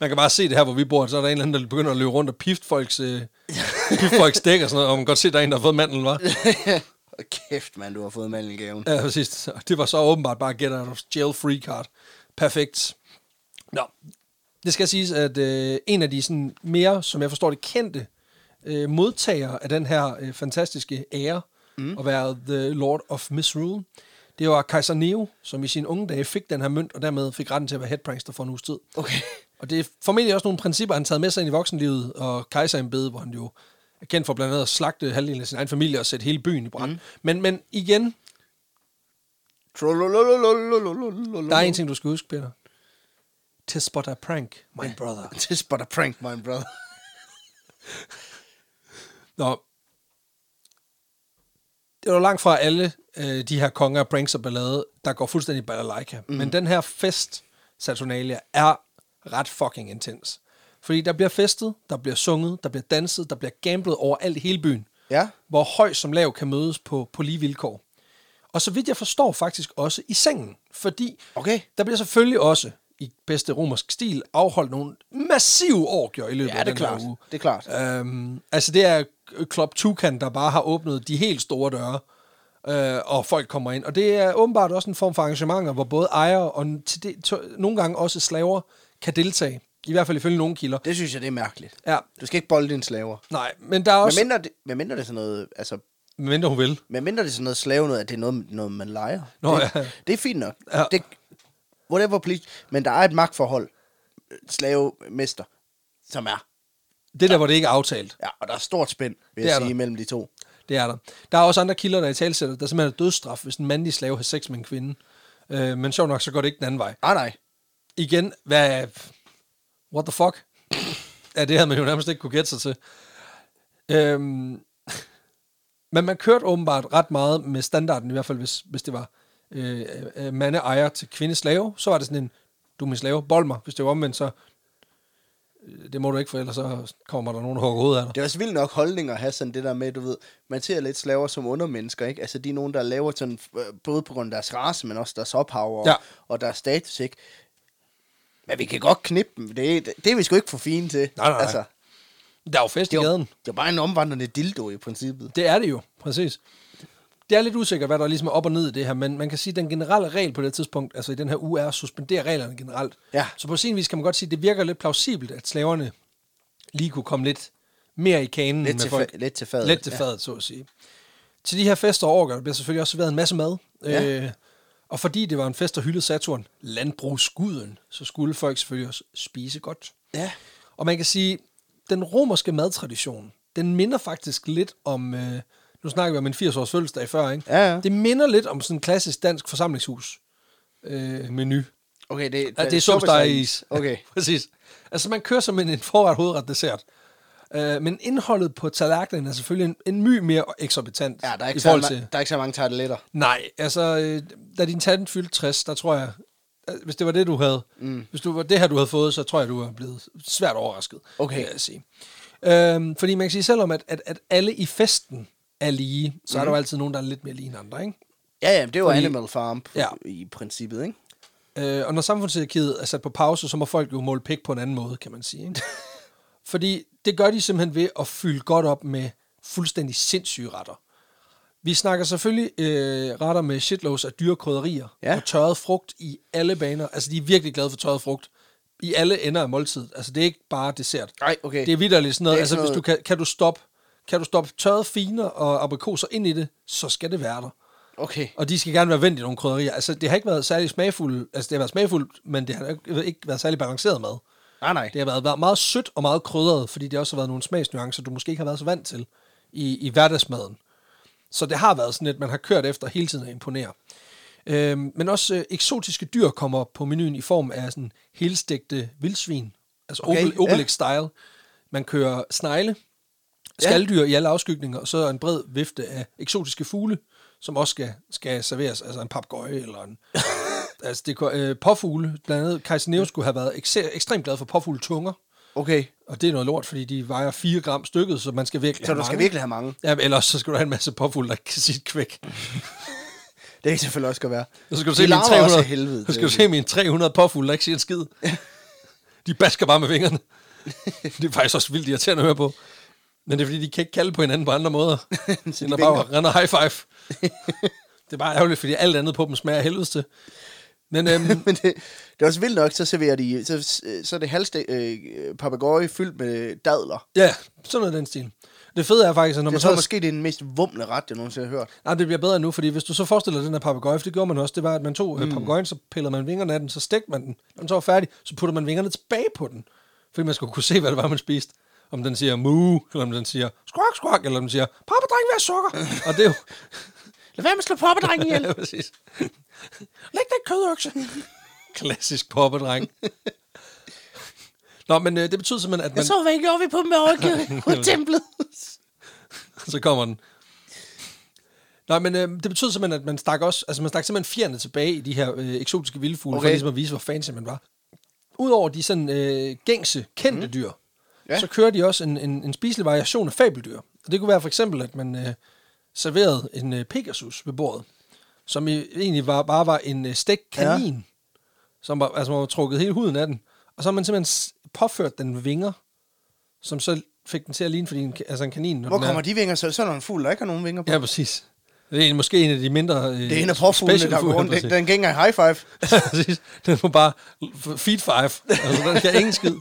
Man kan bare se det her, hvor vi bor, så er der en eller anden, der begynder at løbe rundt og pifte folks, øh, pifte folks dæk og sådan noget, og man kan godt se, der er en, der har fået mandlen, var. Kæft, mand, du har fået mandelgaven. Ja, præcis. Det var så åbenbart bare get out of jail free card. Perfekt. Nå, det skal siges, at øh, en af de sådan mere, som jeg forstår det, kendte øh, modtagere af den her øh, fantastiske ære, mm. at være The Lord of Misrule, det var kejser Neo, som i sine unge dage fik den her mønt, og dermed fik retten til at være headprankster for en uges tid. Okay. Og det er formentlig også nogle principper, han taget med sig ind i voksenlivet, og kejserembedet, hvor han jo er kendt for blandt andet at slagte halvdelen af sin egen familie og sætte hele byen i brand. Mm. Men, men igen, der er en ting, du skal huske, Peter. Tis but a prank, my brother. Tis but a prank, my brother. Nå. Det jo langt fra alle øh, de her konger pranks og ballade, der går fuldstændig balalaika. Mm. Men den her fest, Saturnalia, er ret fucking intens. Fordi der bliver festet, der bliver sunget, der bliver danset, der bliver gamblet over alt i hele byen. Ja. Hvor høj som lav kan mødes på, på lige vilkår. Og så vidt jeg forstår faktisk også i sengen. Fordi Okay. der bliver selvfølgelig også i bedste romersk stil afholdt nogle massive orgier i løbet Ja, af det er den her klart. uge. Det er klart. Øhm, altså det er Club Tucan, der bare har åbnet de helt store døre, øh, og folk kommer ind. Og det er åbenbart også en form for arrangementer, hvor både ejere og til det, to, nogle gange også slaver kan deltage. I hvert fald ifølge nogle kilder. Det synes jeg, det er mærkeligt. Ja, Du skal ikke bolde dine slaver. nej, men der er også... Men mindre det, men mindre det er sådan noget, altså, Men mindre hun vil. men mindre det er sådan noget slave noget, at det er noget, noget man leger. Nå, det, ja. det er fint nok. Ja. Det, whatever please. Men der er et magtforhold, slave-mester, som er. Det er der, hvor det ikke er aftalt. Ja, og der er stort spænd, vil Det jeg sige, der. mellem de to. Det er der. Der er også andre kilder, der i talsætter, der simpelthen er dødsstraf, hvis en mandlig slave har sex med en kvinde. Øh, men sjovt nok, så går det ikke den anden vej. Ah, nej. igen, hvad... What the fuck? ja, det havde man jo nærmest ikke kunne gætte sig til. Øhm, Men man kørte åbenbart ret meget med standarden, i hvert fald hvis, hvis det var øh, øh, mande ejer til kvinde slave, så var det sådan en, du er min slave, bold mig. Hvis det var omvendt, så øh, det må du ikke, for ellers så kommer der nogen, der hugger hovedet af dig. Det er også vildt nok holdninger at have sådan det der med, du ved, man ser lidt slaver som undermennesker, ikke? Altså, de er nogen, der laver sådan, øh, både på grund af deres race, men også deres ophav og, Ja. og deres status, ikke? Men vi kan godt knippe dem. Det, det, det er vi sgu ikke for fine til. Nej, nej. Altså, Der er jo fest i gaden. det er bare en omvandrende dildo i princippet. Det er det jo, præcis. Det er lidt usikkert, hvad der ligesom er op og ned i det her, men man kan sige, at den generelle regel på det tidspunkt, altså i den her uge, er at suspendere reglerne generelt. Ja. Så på sin vis kan man godt sige, at det virker lidt plausibelt, at slaverne lige kunne komme lidt mere i kanen Lidt med til, folk. fa- lidt til fadet. Lidt til fadet, så at sige. Til de her fester og der bliver selvfølgelig også serveret en masse mad. Ja. Øh, og fordi det var en fest, der hyldede Saturn, landbrugsguden, så skulle folk selvfølgelig også spise godt. Ja. Og man kan sige, den romerske madtradition, den minder faktisk lidt om, øh, nu snakker vi om en 80-års fødselsdag før, ikke? Ja, ja. Det minder lidt om sådan en klassisk dansk forsamlingshus øh, menu. Okay, det, Ja, det er sovsteg i is. Okay. Præcis. Altså man kører som en, en forret, hovedret, dessert. Øh, men indholdet på tallerkenen er selvfølgelig en, en my mere eksorbitant. Ja, der er ikke, i så, forhold til... der er ikke så mange tarteletter. Nej, altså, øh, da din tante fyldte 60, der tror jeg, øh, hvis det var det, du havde, mm. hvis du var det her, du havde fået, så tror jeg, du var blevet svært overrasket. Okay. Vil jeg sige. Øhm, fordi man kan sige, selvom at, at, at alle i festen er lige, så mm. er der jo altid nogen, der er lidt mere lige end andre, ikke? Ja, ja, det er jo Fordi- Animal Farm Ja. i princippet, ikke? Øh, og når samfundshierarkiet er sat på pause, så må folk jo måle pik på en anden måde, kan man sige. Ikke? Fordi det gør de simpelthen ved at fylde godt op med fuldstændig sindssyge retter. Vi snakker selvfølgelig øh, retter med shitloads af dyre krydderier Ja. og tørret frugt i alle baner. Altså, de er virkelig glade for tørret frugt i alle ender af måltid. Altså, det er ikke bare dessert. Nej, okay. Det er vidderligt sådan noget. Altså, hvis du kan, kan du stoppe kan du stoppe tørret finer og aprikoser ind i det, så skal det være der. Okay. Og de skal gerne være vendt i nogle krydderier. Altså, det har ikke været særlig smagfuldt. Altså, det har været smagfuldt, men det har ikke- ikke været særlig balanceret mad. Nej, nej. Det har været, været meget sødt og meget krydret, fordi det også har været nogle smagsnuancer, du måske ikke har været så vant til i, i hverdagsmaden. Så det har været sådan lidt, man har kørt efter hele tiden at imponere. Øhm, men også øh, eksotiske dyr kommer på menuen i form af sådan helstegte vildsvin. Altså Okay, ja. Obelix-style. Man kører snegle, skalddyr i alle afskygninger, og så en bred vifte af eksotiske fugle, som også skal, skal serveres. Altså en papgøje eller en... altså det, kunne- øh, påfugle, blandt andet Kajser Neo skulle have været ekse- ekstremt glad for påfugletunger. Okay. Og det er noget lort, fordi de vejer 4 gram stykket, så man skal virkelig Så have du skal virkelig have mange. Ja, ellers så skal du have en masse påfugle, der kan sige kvæk. Det kan selvfølgelig også godt være. Så skal du De se mine larmer 300, også af helvede, så skal du er se mine 300 påfugle, der ikke siger en skid. De basker bare med fingrene. Det er faktisk også vildt irriterende at høre på. Men det er fordi, de kan ikke kalde på hinanden på andre måder. Så de bare render high five. det er bare ærgerligt, fordi alt andet på dem smager helvedes til. Men øhm, Men det, det er også vildt nok, så serverer de, så, så er det halvste øh, papegøje fyldt med dadler. ja, sådan noget den stil. Det fede er faktisk, at når man Jeg så... måske, det er den mest vumle ret, jeg nogensinde har hørt. Nej, det bliver bedre nu, fordi hvis du så forestiller dig den her papegøje, for det gjorde man også, det var, at man tog mm. papegøjen, så pillede man vingerne af den, så stegte man den. Når den så var færdig, så puttede man vingerne tilbage på den. Fordi man skulle kunne se, hvad det var, man spiste. Om den siger mu, eller om den siger squawk, squawk, eller om den siger, pappa, dreng, hvad er sukker? Og det er jo... Lad være med at slå poppedrengen ihjel. ja, præcis. Læg den kødøkse. Klassisk poppedreng. Nå, men øh, det betyder simpelthen, at man... Jeg så, hvad I gjorde vi på med på templet. så kommer den. Nej, men øh, det betyder simpelthen, at man stak også, altså man stak simpelthen fjerne tilbage i de her øh, eksotiske vildfugle, okay. for ligesom at vise, hvor fancy man var. Udover de sådan øh, gængse, kendte mm. dyr, ja. Så kører de også en, en, en spiselig variation af fabeldyr. Og det kunne være for eksempel, at man øh, serverede en øh, Pegasus ved bordet, som i, egentlig var, bare var en øh, stegt kanin, ja. som var, altså man var trukket hele huden af den. Og så har man simpelthen påført den vinger, som så fik den til at ligne, fordi en, altså en kanin... når Hvor den er- kommer de vinger? Så, så er der en fugl, der ikke har nogen vinger på. Ja, præcis. Det er måske en af de mindre... Øh, Det er en af påfuglene, der går rundt. Den, den gænger i high five. Den må bare feed five. Altså, den kan ingen skid.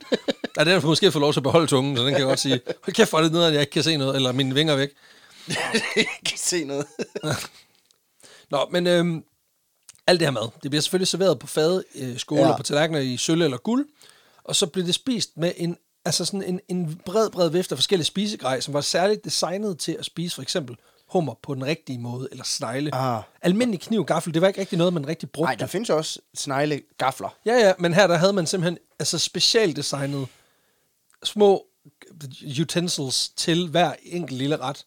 Ja, den har måske fået lov til at beholde tungen, så den kan godt sige, hold kæft, er det nede, at jeg ikke kan se noget, eller mine vinger er væk. Jeg kan se noget. Nå, men øhm, alt det her mad, det bliver selvfølgelig serveret på fade, øh, skåle ja. Ja. på tallerkener i sølv eller guld, og så bliver det spist med en, altså sådan en, en bred, bred vifte af forskellige spisegrej, som var særligt designet til at spise for eksempel hummer på den rigtige måde, eller snegle. Ah. Almindelig kniv gaffel, det var ikke rigtig noget, man rigtig brugte. Nej, der findes også snegle gafler. Ja, ja, men her der havde man simpelthen altså specialdesignet små utensils til hver enkelt lille ret.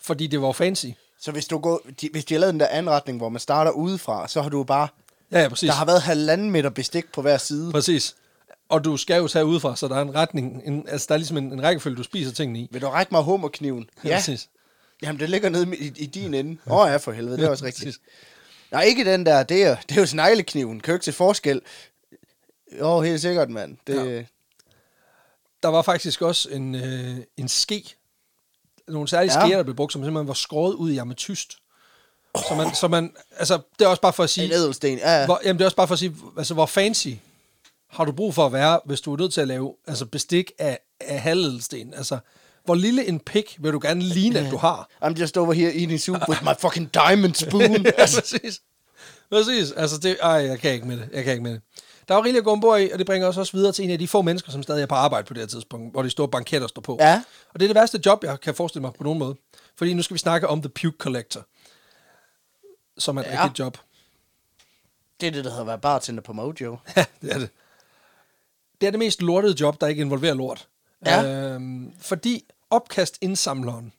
fordi det var fancy. Så hvis, du går, de, hvis de har lavet den der anretning, hvor man starter udefra, så har du bare... Ja, ja, præcis. Der har været halvanden meter bestik på hver side. Præcis. Og du skal jo tage udefra, så der er en retning, en, altså der er ligesom en, en rækkefølge, du spiser tingene i. Vil du række mig hummerkniven? Ja. Præcis. Jamen, det ligger nede i, i din ende. Åh oh, ja, for helvede, det er også rigtigt. Nej, ikke den der. Det er, det er jo sneglekniven. Kan jo ikke se forskel. Jo, helt sikkert, mand. Det, Ja. Der var faktisk også en, øh, en ske, nogle særlige Ja. skeer, der blev brugt, som simpelthen var skåret ud i ametyst. Så man, så man, altså, det er også bare for at sige, En ædelsten. Ja, ja. hvor, jamen, det er også bare for at sige, altså, hvor fancy har du brug for at være, hvis du er nødt til at lave altså, bestik af, af halvedelsten? Altså, hvor lille en pik vil du gerne ligne, at du har? I'm just over here eating soup with my fucking diamond spoon. ja, præcis. Præcis. Altså, det, ej, jeg kan ikke med det. Jeg kan ikke med det. Der er jo rigeligt at gå ombord i, og det bringer os også videre til en af de få mennesker, som stadig er på arbejde på det her tidspunkt, hvor de store banketter står på. Ja. Og det er det værste job, jeg kan forestille mig på nogen måde. Fordi nu skal vi snakke om The Puke Collector, som er et Ja. rigtigt job. det er det, der hedder at være bartender på Mojo. Ja, det er det. Det er det mest lortede job, der ikke involverer lort. Ja. Øhm, fordi opkastindsamleren,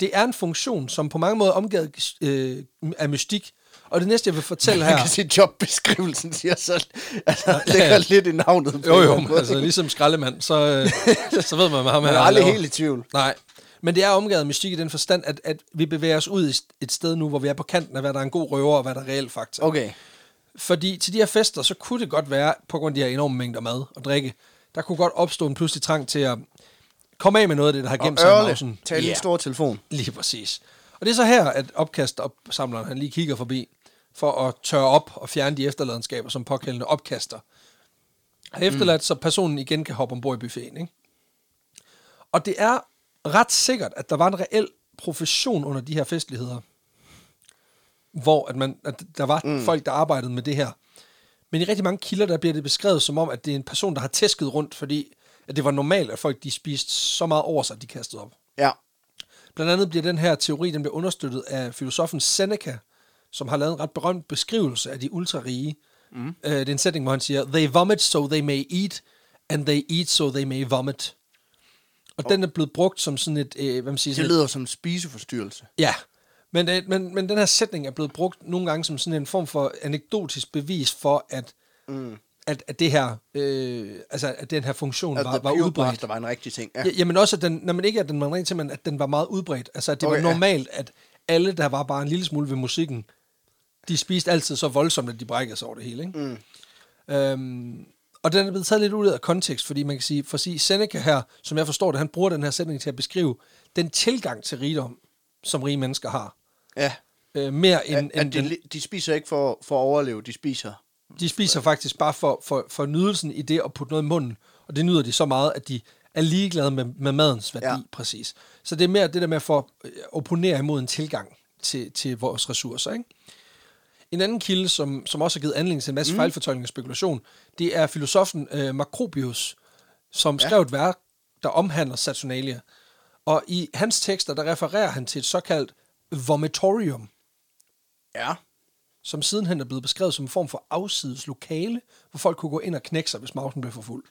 det er en funktion, som på mange måder er omgivet øh, af mystik. Og det næste, jeg vil fortælle Man her... kan se jobbeskrivelsen, siger så. Altså, ligger ja. lidt i navnet. på Jo, jo, måde. altså ligesom skraldemand, så, øh, så ved man, hvad ham Man her er aldrig helt i tvivl. Nej, men det er omgivet af mystik i den forstand, at, at vi bevæger os ud i et sted nu, hvor vi er på kanten af, hvad der er en god røver, og hvad der er reelt fakta. Okay. Fordi til de her fester, så kunne det godt være, på grund af de her enorme mængder mad og drikke, der kunne godt opstå en pludselig trang til at komme af med noget af det, der har gemt sig i mausen. tag yeah. en stor telefon. Lige præcis. Og det er så her, at opkastopsamleren han lige kigger forbi, for at tørre op og fjerne de efterladenskaber, som påkaldende opkaster. Har efterladt, mm. så personen igen kan hoppe ombord i buffeten. Ikke? Og det er ret sikkert, at der var en reel profession under de her festligheder, hvor at man, at der var mm. folk, der arbejdede med det her. Men i rigtig mange kilder, der bliver det beskrevet som om, at det er en person, der har tæsket rundt, fordi at det var normalt, at folk de spiste så meget over sig, at de kastede op. Ja. Blandt andet bliver den her teori, den bliver understøttet af filosofen Seneca, som har lavet en ret berømt beskrivelse af de ultrarige. Mm. Uh, det er en sætning, hvor han siger, They vomit so they may eat, and they eat so they may vomit. Og oh. den er blevet brugt som sådan et, øh, hvad man siger, Det sådan et, lyder som en spiseforstyrrelse. ja, men, øh, men, men den her sætning er blevet brugt nogle gange som sådan en form for anekdotisk bevis for, at, mm. at, at det her, øh, altså at den her funktion At var, var udbredt. Master var en rigtig ting. Ja. Ja, jamen også, at den, når man ikke at den var rent simpelthen, at den var meget udbredt. Altså, at det okay, var ja. normalt, at alle, der var bare en lille smule ved musikken, de spiste altid så voldsomt, at de brækkede sig over det hele. Ikke? Mm. Øhm, og den er blevet taget lidt ud af kontekst, fordi man kan sige, for at sige Seneca her, som jeg forstår det, han bruger den her sætning til at beskrive den tilgang til rigdom, som rige mennesker har. Ja. Øh, mere end, At, end at de, den, de spiser ikke for, for at overleve, de spiser. de spiser faktisk bare for, for, for nydelsen i det at putte noget i munden. Og det nyder de så meget, at de er ligeglade med, med madens værdi, ja. Ja. præcis. Så det er mere det der med at få øh, opponere imod en tilgang til, til vores ressourcer. Ikke? En anden kilde, som, som også har givet anledning til en masse mm. fejlfortolkning og spekulation, det er filosofen øh, Macrobius, som ja. skrev et værk, der omhandler Saturnalia. Og i hans tekster, der refererer han til et såkaldt vomitorium, Ja. som sidenhen er blevet beskrevet som en form for afsides lokale, hvor folk kunne gå ind og knække sig, hvis mausen blev for fuld.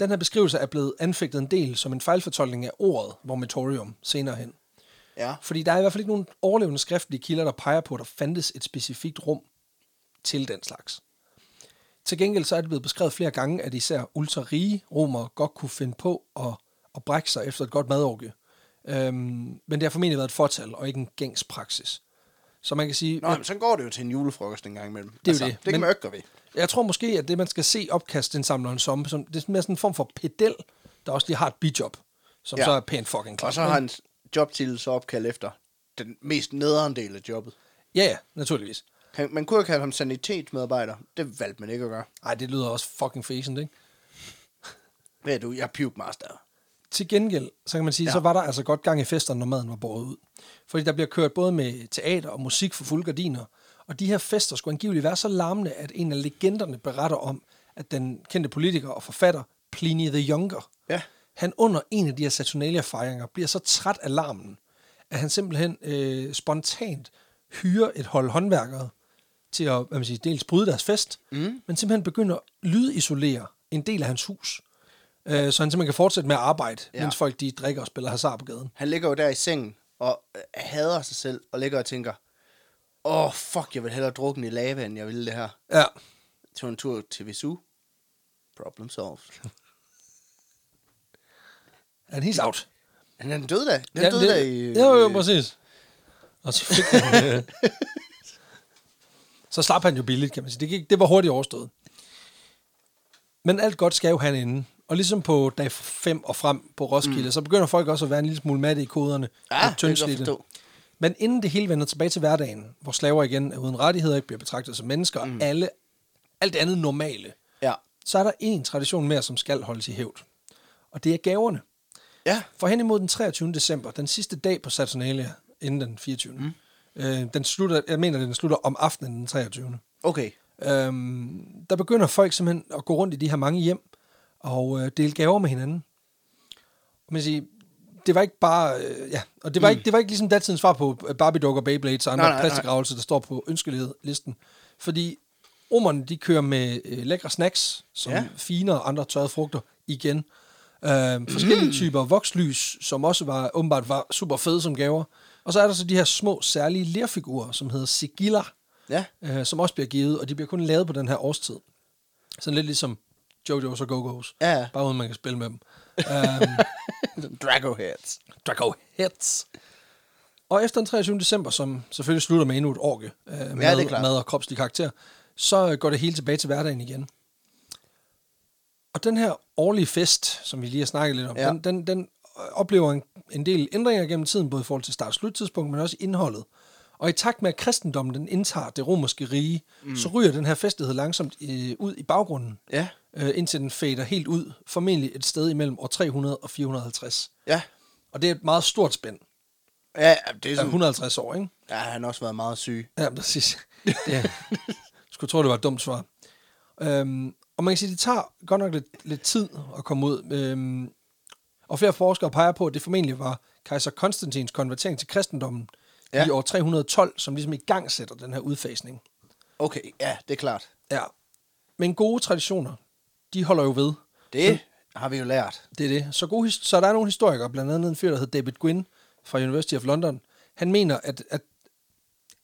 Den her beskrivelse er blevet anfægtet en del som en fejlfortolkning af ordet vomitorium senere hen. Ja. Fordi der er i hvert fald ikke nogen overlevende skriftlige kilder, der peger på, at der fandtes et specifikt rum til den slags. Til gengæld så er det blevet beskrevet flere gange, at især ultrarige romere godt kunne finde på at, at brække sig efter et godt madorgie. Øhm, men det har formentlig været et fortal, og ikke en gængs praksis. Så man kan sige, Nå, men så går det jo til en julefrokost en gang imellem. Det er jo det. Det kan Men- man jo ikke gøre ved. Jeg tror måske, at det, man skal se opkastindsamleren som, som det er mere sådan en form for pedel, der også lige har et bijob, som ja. Så er pænt fucking klart. Og så har han jobtitel så opkaldt efter den mest nederen del af jobbet. Ja, ja, naturligvis. Man kunne jo kalde ham sanitetsmedarbejder. Det valgte man ikke at gøre. Ej, det lyder også fucking fæsent, ikke? Hvad er du? Jeg er puke master. Til gengæld, så kan man sige, ja. Så var der altså godt gang i festerne, når maden var båret ud. Fordi der bliver kørt både med teater og musik for fulde gardiner. Og de her fester skulle angiveligt være så larmende, at en af legenderne beretter om, at den kendte politiker og forfatter Pliny the Younger, Ja. han under en af de her Saturnalia-fejringer bliver så træt af larmen, at han simpelthen øh, spontant hyrer et hold håndværkere til at hvad man siger, dels bryde deres fest, mm. men simpelthen begynder at lydisolere en del af hans hus, øh, så han simpelthen kan fortsætte med at arbejde, ja. Ja. mens folk de drikker og spiller hasard på gaden. Han ligger jo der i sengen og øh, hader sig selv, og ligger og tænker, åh, oh, fuck, jeg vil hellere drukke i lava, end jeg vil det her. Ja. Tog en tur til Visu. Problem solved. And he's out. Han er døde da. Den Ja, døde da i... Jo, jo, præcis. Og så fik han... øh, så slap han jo billigt, kan man sige. Det, gik, det var hurtigt overstået. Men alt godt skal jo have en ende. Og ligesom på dag 5 og frem på Roskilde, mm. så begynder folk også at være en lille smule matte i koderne. Ja, og det kan. Men inden det hele vender tilbage til hverdagen, hvor slaver igen er uden rettigheder, ikke bliver betragtet som mennesker, mm. og alle, alt andet normale, Ja. så er der en tradition mere, som skal holdes i hævd. Og det er gaverne. Ja. For hen imod den 23. december, den sidste dag på Saturnalia, inden den 24. Mm. Øh, den slutter, jeg mener, den slutter om aftenen den 23. Okay. Øhm, der begynder folk simpelthen at gå rundt i de her mange hjem og øh, dele gaver med hinanden. Og man siger, det var ikke bare, øh, ja, og det var, mm. ikke, det var ikke ligesom datidens svar på Barbie-dukker, Beyblades og andre Nej, nej, plastikravelse, der står på ønskelisten. Fordi romerne, de kører med øh, lækre snacks, som Ja. ja. fine og andre tørrede frugter igen. Øh, forskellige mm. typer vokslys, som også var åbenbart var super fede som gaver. Og så er der så de her små, særlige lerfigurer, som hedder sigiller, Ja. øh, som også bliver givet, og de bliver kun lavet på den her årstid. Sådan lidt ligesom Jojo's og Go-Go's. Ja, ja. Bare uden man kan spille med dem. um, Drago Heads. Draco Heads. Og efter den 23. december, som selvfølgelig slutter med endnu et orke øh, med det er klart. mad og kropslig karakter, så går det hele tilbage til hverdagen igen. Og den her årlige fest, som vi lige har snakket lidt om, Ja. ja. den, den, den oplever en, en del ændringer gennem tiden, både i forhold til start- og sluttidspunkt, men også indholdet. Og i takt med, at kristendommen den indtager det romerske rige, mm. så ryger den her festlighed langsomt øh, ud i baggrunden, Ja. Øh, indtil den fader helt ud, formentlig et sted imellem år 300 og 450. Ja. Og det er et meget stort spænd. Ja, det er Ja, sådan... 150 år, ikke? Ja, han har også været meget syg. Ja, præcis. Jeg skulle tro, det var et dumt svar. Øhm, og man kan sige, det tager godt nok lidt, lidt tid at komme ud. Øhm, og flere forskere peger på, at det formentlig var kejser Konstantins konvertering til kristendommen Ja. ja. i år 312, som ligesom i gang sætter den her udfasning. Okay, ja, det er klart. Ja. Men gode traditioner, de holder jo ved. Det har vi jo lært. Det er det. Så, gode, så der er nogle historikere, blandt andet en fyr, der hedder David Gwynn fra University of London. Han mener, at, at,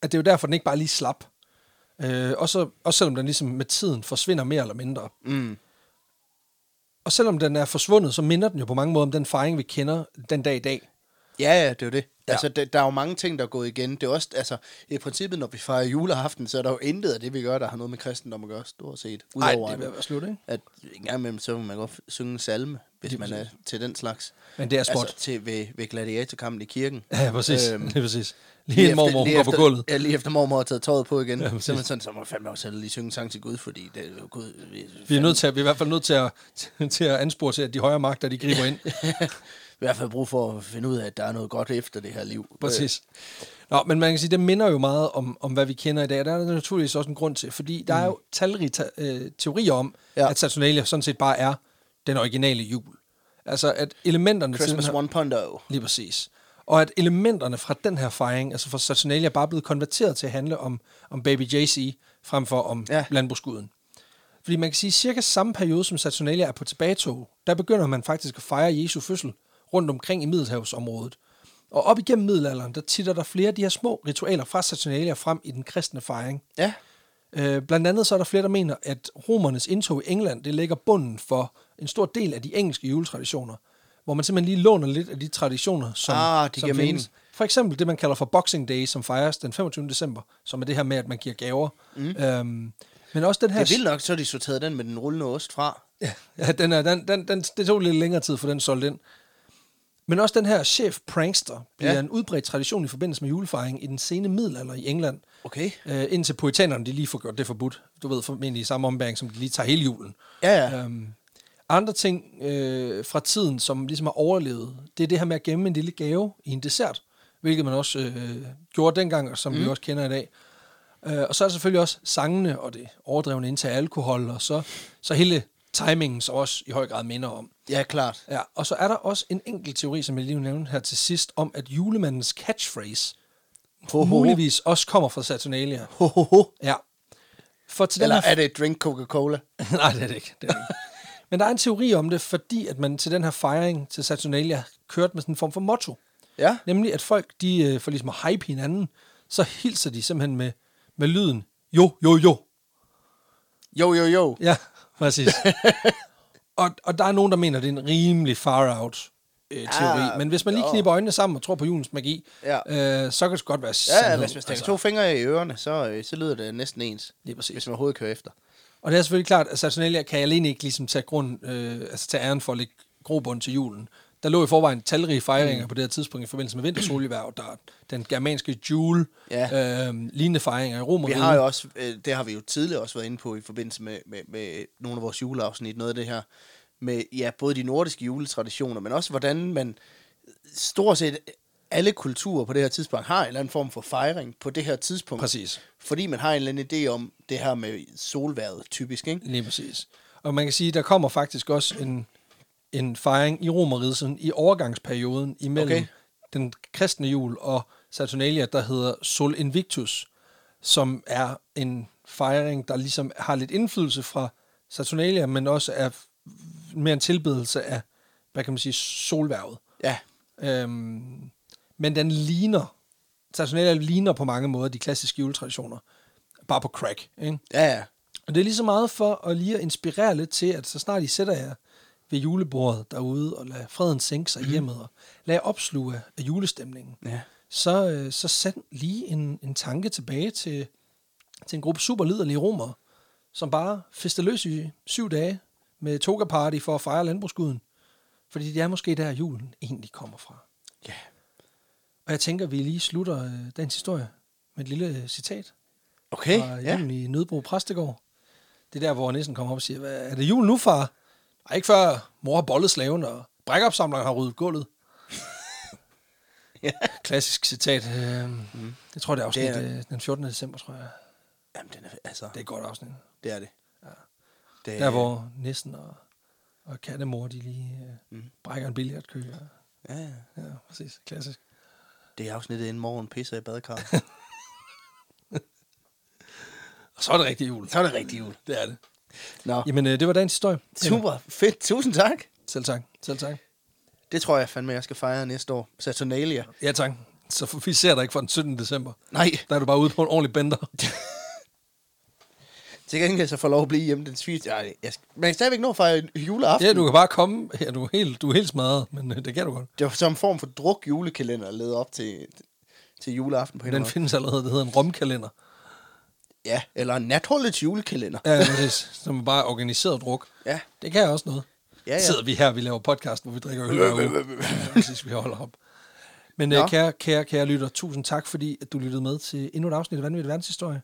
at det er jo derfor, den ikke bare lige slap. Øh, også, også selvom den ligesom med tiden forsvinder mere eller mindre. Mm. Og selvom den er forsvundet, så minder den jo på mange måder om den fejring, vi kender den dag i dag. Ja, ja, det er jo det. Ja. Altså, der, der er jo mange ting, der er gået igen. Det er også, altså, i princippet, når vi fejrer juleaften, så er der jo intet af det, vi gør, der har noget med kristendom at gøre, stort set. Nej, Udover, det vil være slut, ikke? at en gang imellem, så må man godt synge en salme, hvis Lige man er til den slags. Men det er småt. Altså, til, ved, ved gladiatorkampen i kirken. Ja, præcis. Øhm, Øhm, lige præcis. Lige en mormor, hun går på gulvet. Ja, lige efter mormor har taget tøjet på igen. Ja, så, sådan, så må man fandme også lige synge en sang til Gud, fordi det er Gud. Vi, Vi er, nødt til at, vi er i hvert fald nødt til at, til at anspore til, at de højere magter, de griber ind. i hvert fald brug for at finde ud af, at der er noget godt efter det her liv. Præcis. Nå, men man kan sige, det minder jo meget om, om hvad vi kender i dag. Der er der naturligvis også en grund til, fordi der er jo talrige ta- øh, teorier om, Ja. at Saturnalia sådan set bare er den originale jul. Altså, at elementerne Øh, til Christmas her, 1.0. Lige præcis. Og at elementerne fra den her fejring, altså fra Saturnalia, er bare blevet konverteret til at handle om, om Baby JC, frem for om Ja. landbrugsguden. Fordi man kan sige, cirka samme periode, som Saturnalia er på tilbagetog, der begynder man faktisk at fejre Jesu fødsel rundt omkring i Middelhavsområdet. Og op igennem middelalderen, der titter der flere af de her små ritualer fra Saturnalia frem i den kristne fejring. Ja, Øh, blandt andet så er der flere, der mener, at romernes indtog i England, det lægger bunden for en stor del af de engelske juletraditioner, hvor man simpelthen lige låner lidt af de traditioner, som, Ah, de som mening. For eksempel det, man kalder for Boxing Day, som fejres den 25. december, som er det her med, at man giver gaver. Mm. Øhm, men også den her... det er vildt nok, så de sorteret den med den rullende ost fra. Ja, ja den er, den, den, den, det tog lidt længere tid for den solgt ind. Men også den her chef prankster bliver Ja. en udbredt tradition i forbindelse med julefejring i den sene middelalder i England. Okay. Øh, indtil puritanerne de lige får gjort det forbudt. Du ved, formentlig i samme ombæring, som de lige tager hele julen. Ja, ja. Øhm, andre ting øh, fra tiden, som ligesom har overlevet, det er det her med at gemme en lille gave i en dessert, hvilket man også øh, gjorde dengang, og som mm. vi også kender i dag. Øh, og så er der selvfølgelig også sangene og det overdrevne indtag af alkohol, og så, så hele timingen, som også i høj grad minder om. Ja, klart. Ja, og så er der også en enkelt teori, som jeg lige vil nævne her til sidst, om at julemandens catchphrase Ho, ho, muligvis også kommer fra Saturnalia. Ho, ho, ho. Ja. For til den Eller her er det drink Coca-Cola? Nej, det er det ikke. Det er det ikke. Men der er en teori om det, fordi at man til den her fejring til Saturnalia kørte med sådan en form for motto. Ja. Nemlig, at folk, de øh, for ligesom at hype hinanden, så hilser de simpelthen med, med lyden, jo, jo, jo. Jo, jo, jo. Ja, præcis. og, og der er nogen, der mener, det er en rimelig far-out øh, teori. Ja, Men hvis man lige kniber øjnene sammen og tror på julens magi, Ja. øh, så kan det godt være Ja, sandhed. hvis man stikker to fingre i ørerne, så, øh, så lyder det næsten ens. Lige præcis. Hvis man overhovedet kører efter. Og det er selvfølgelig klart, at Saturnalia kan alene ikke ligesom tage, grund, øh, altså tage æren for at lægge grobund til julen. Der lå i forvejen talrige fejringer mm. på det her tidspunkt i forbindelse med vintersoliværv, der er den germanske jule, Ja. øh, lignende fejringer i Rom og Vi har jo også, øh, det har vi jo tidligere også været inde på i forbindelse med, med, med nogle af vores juleafsnit, noget af det her, med ja, både de nordiske juletraditioner, men også hvordan man stort set alle kulturer på det her tidspunkt har en eller anden form for fejring på det her tidspunkt. Præcis. Fordi man har en eller anden idé om det her med solværet, typisk, ikke? Lige præcis. Og man kan sige, der kommer faktisk også en, en fejring i Romeriet sådan i overgangsperioden imellem Okay. den kristne jul og Saturnalia, der hedder Sol Invictus, som er en fejring, der ligesom har lidt indflydelse fra Saturnalia, men også er mere en tilbedelse af, hvad kan man sige, solværvet. Ja, Øhm, men den ligner, Saturnalia ligner på mange måder de klassiske juletraditioner, bare på crack, ikke? ja, ja. Og det er lige så meget for at lige at inspirere lidt til, at så snart I sætter jer ved julebordet derude, og lader freden sænke sig mm. hjemmet, og lad jer opsluge af- julestemningen, Ja. så, øh, så send lige en, en tanke tilbage til, til en gruppe superliderlige romere, som bare fester løs i syv dage med toga party for at fejre landbrugsguden. Fordi det er måske der, julen egentlig kommer fra. Ja. Og jeg tænker, vi lige slutter øh, dagens historie med et lille citat Okay, fra ja. julen i Nødbro Præstegård. Det er der, hvor nissen kommer op og siger, Hvad, er det jul nu, far? Nej, ikke før mor har bollet slaven, og brækopsamleren har ryddet gulvet. Ja. Klassisk citat. Øh, mm. Jeg tror, det er afsnit Det er- øh, den 14. december, tror jeg. Jamen, den er, altså, Det er et godt afsnit. det er det. Ja. det Der, hvor nissen og, og kattemor, de lige øh, Mm. brækker en billiardkø. Og, Ja, ja. ja, præcis. Klassisk. Det er afsnittet inden morgen pisser i badekar. Og så er det rigtig jul. så er det rigtig jul. Det er det. Nå, Jamen, øh, det var dagens historie. super fedt. Tusind tak. Selv tak. Selv tak. Det tror jeg fandme, jeg skal fejre næste år. Saturnalia. Ja, tak. Så vi ser dig ikke for den 17. december. Nej, Der er du bare ude på en ordentlig bender. til gengæld så får lov at blive hjemme den 20. Ej, jeg skal, man kan stadigvæk nå at fejre juleaften. Ja, du kan bare komme. Ja, du er helt, du er helt smadret, men øh, det kan du godt. Det var som en form for druk julekalender led op til, til juleaften på en Den eller anden findes allerede, det hedder en romkalender. Ja, eller natholdets julekalender. Ja, præcis. Som bare organiseret druk. Ja, Det kan også noget. ja, Ja. Sidder vi her, vi laver podcast, hvor vi drikker øl uge. Ja, Præcis, vi holder op. Men Nå. øh, kære, kære, kære lytter, tusind tak, fordi at du lyttede med til endnu et afsnit af Vanvittig Verdenshistorie.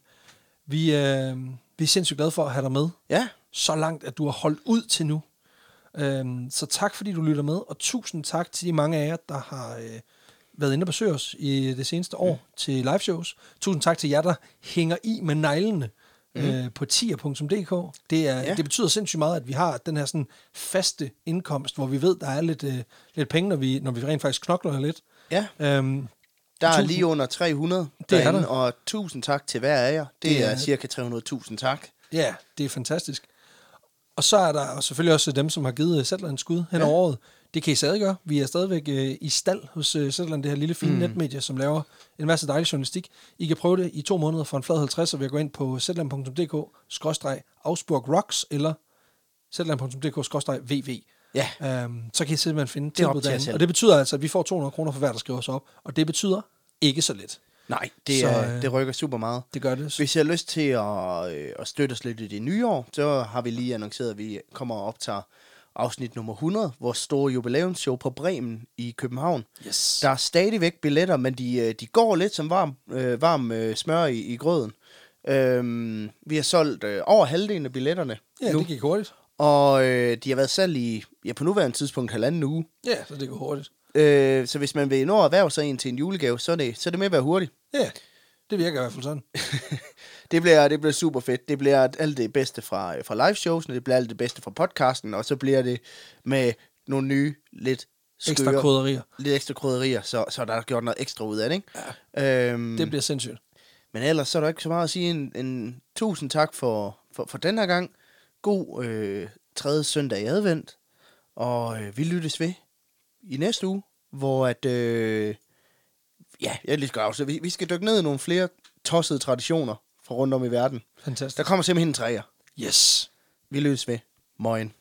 Vi, øh, vi er sindssygt glade for at have dig med. Ja, så langt, at du har holdt ud til nu. Øhm, så tak, fordi du lytter med, og tusind tak til de mange af jer, der har øh, været inde og besøge os i det seneste år mm. til live shows. Tusind tak til jer, der hænger i med neglene mm. øh, på tier.dk. Det, er, Ja. det betyder sindssygt meget, at vi har den her sådan faste indkomst, hvor vi ved, der er lidt, øh, lidt penge, når vi, når vi rent faktisk knokler lidt. ja. Øhm, Der er Tusind- lige under 300 Det er derinde, der. og tusind tak til hver af jer. Det, Det er, er- cirka 300.000 tak. Ja, det er fantastisk. Og så er der selvfølgelig også dem, som har givet Zetland en skud hen Ja. over året. Det kan I stadig gøre. Vi er stadigvæk øh, i stald hos øh, Zetland, det her lille fine mm. netmedie, som laver en masse dejlig journalistik. I kan prøve det i to måneder for en flad 50, og ved at gå ind på zetland.dk-ausburg rocks eller zetland.dk-vv. Ja, Um, så kan I simpelthen finde Det op tilbud til. Og det betyder altså, at vi får 200 kroner for hver, der skriver sig op. Og det betyder ikke så lidt. Nej, det, Så, er, øh, det rykker super meget. Det gør det. Hvis I har lyst til at, øh, at støtte os lidt i det nye år, så har vi lige annonceret, at vi kommer og optager afsnit nummer 100, vores store jubilæumsshow på Bremen i København. Yes. Der er stadigvæk billetter, men de, øh, de går lidt som varm, øh, varm øh, smør i, i grøden. Øhm, vi har solgt øh, over halvdelen af billetterne ja, nu, det gik hurtigt. og øh, de har været salg i, ja, på nuværende tidspunkt, halvanden uge. Ja, så det går hurtigt. Øh, så hvis man vil nå at erhverve sig en til en julegave, så er det, så er det med at være hurtigt. Ja, det virker i hvert fald sådan. Det bliver, det bliver super fedt. Det bliver alt det bedste fra, øh, fra live shows, det bliver alt det bedste fra podcasten, og så bliver det med nogle nye, lidt Ekstra skøre, krydderier. lidt ekstra krydderier, så, så der er gjort noget ekstra ud af det, ikke? Ja. Øhm, Det bliver sindssygt. Men ellers så er der ikke så meget at sige en, en tusind tak for, for, for den her gang. God øh, tredje søndag i advent, og øh, vi lyttes ved i næste uge, hvor at, øh, ja, jeg lige skal så vi, vi skal dykke ned i nogle flere tossede traditioner fra rundt om i verden. Fantastisk. Der kommer simpelthen en træer. Yes. Vi løs ved. Moin.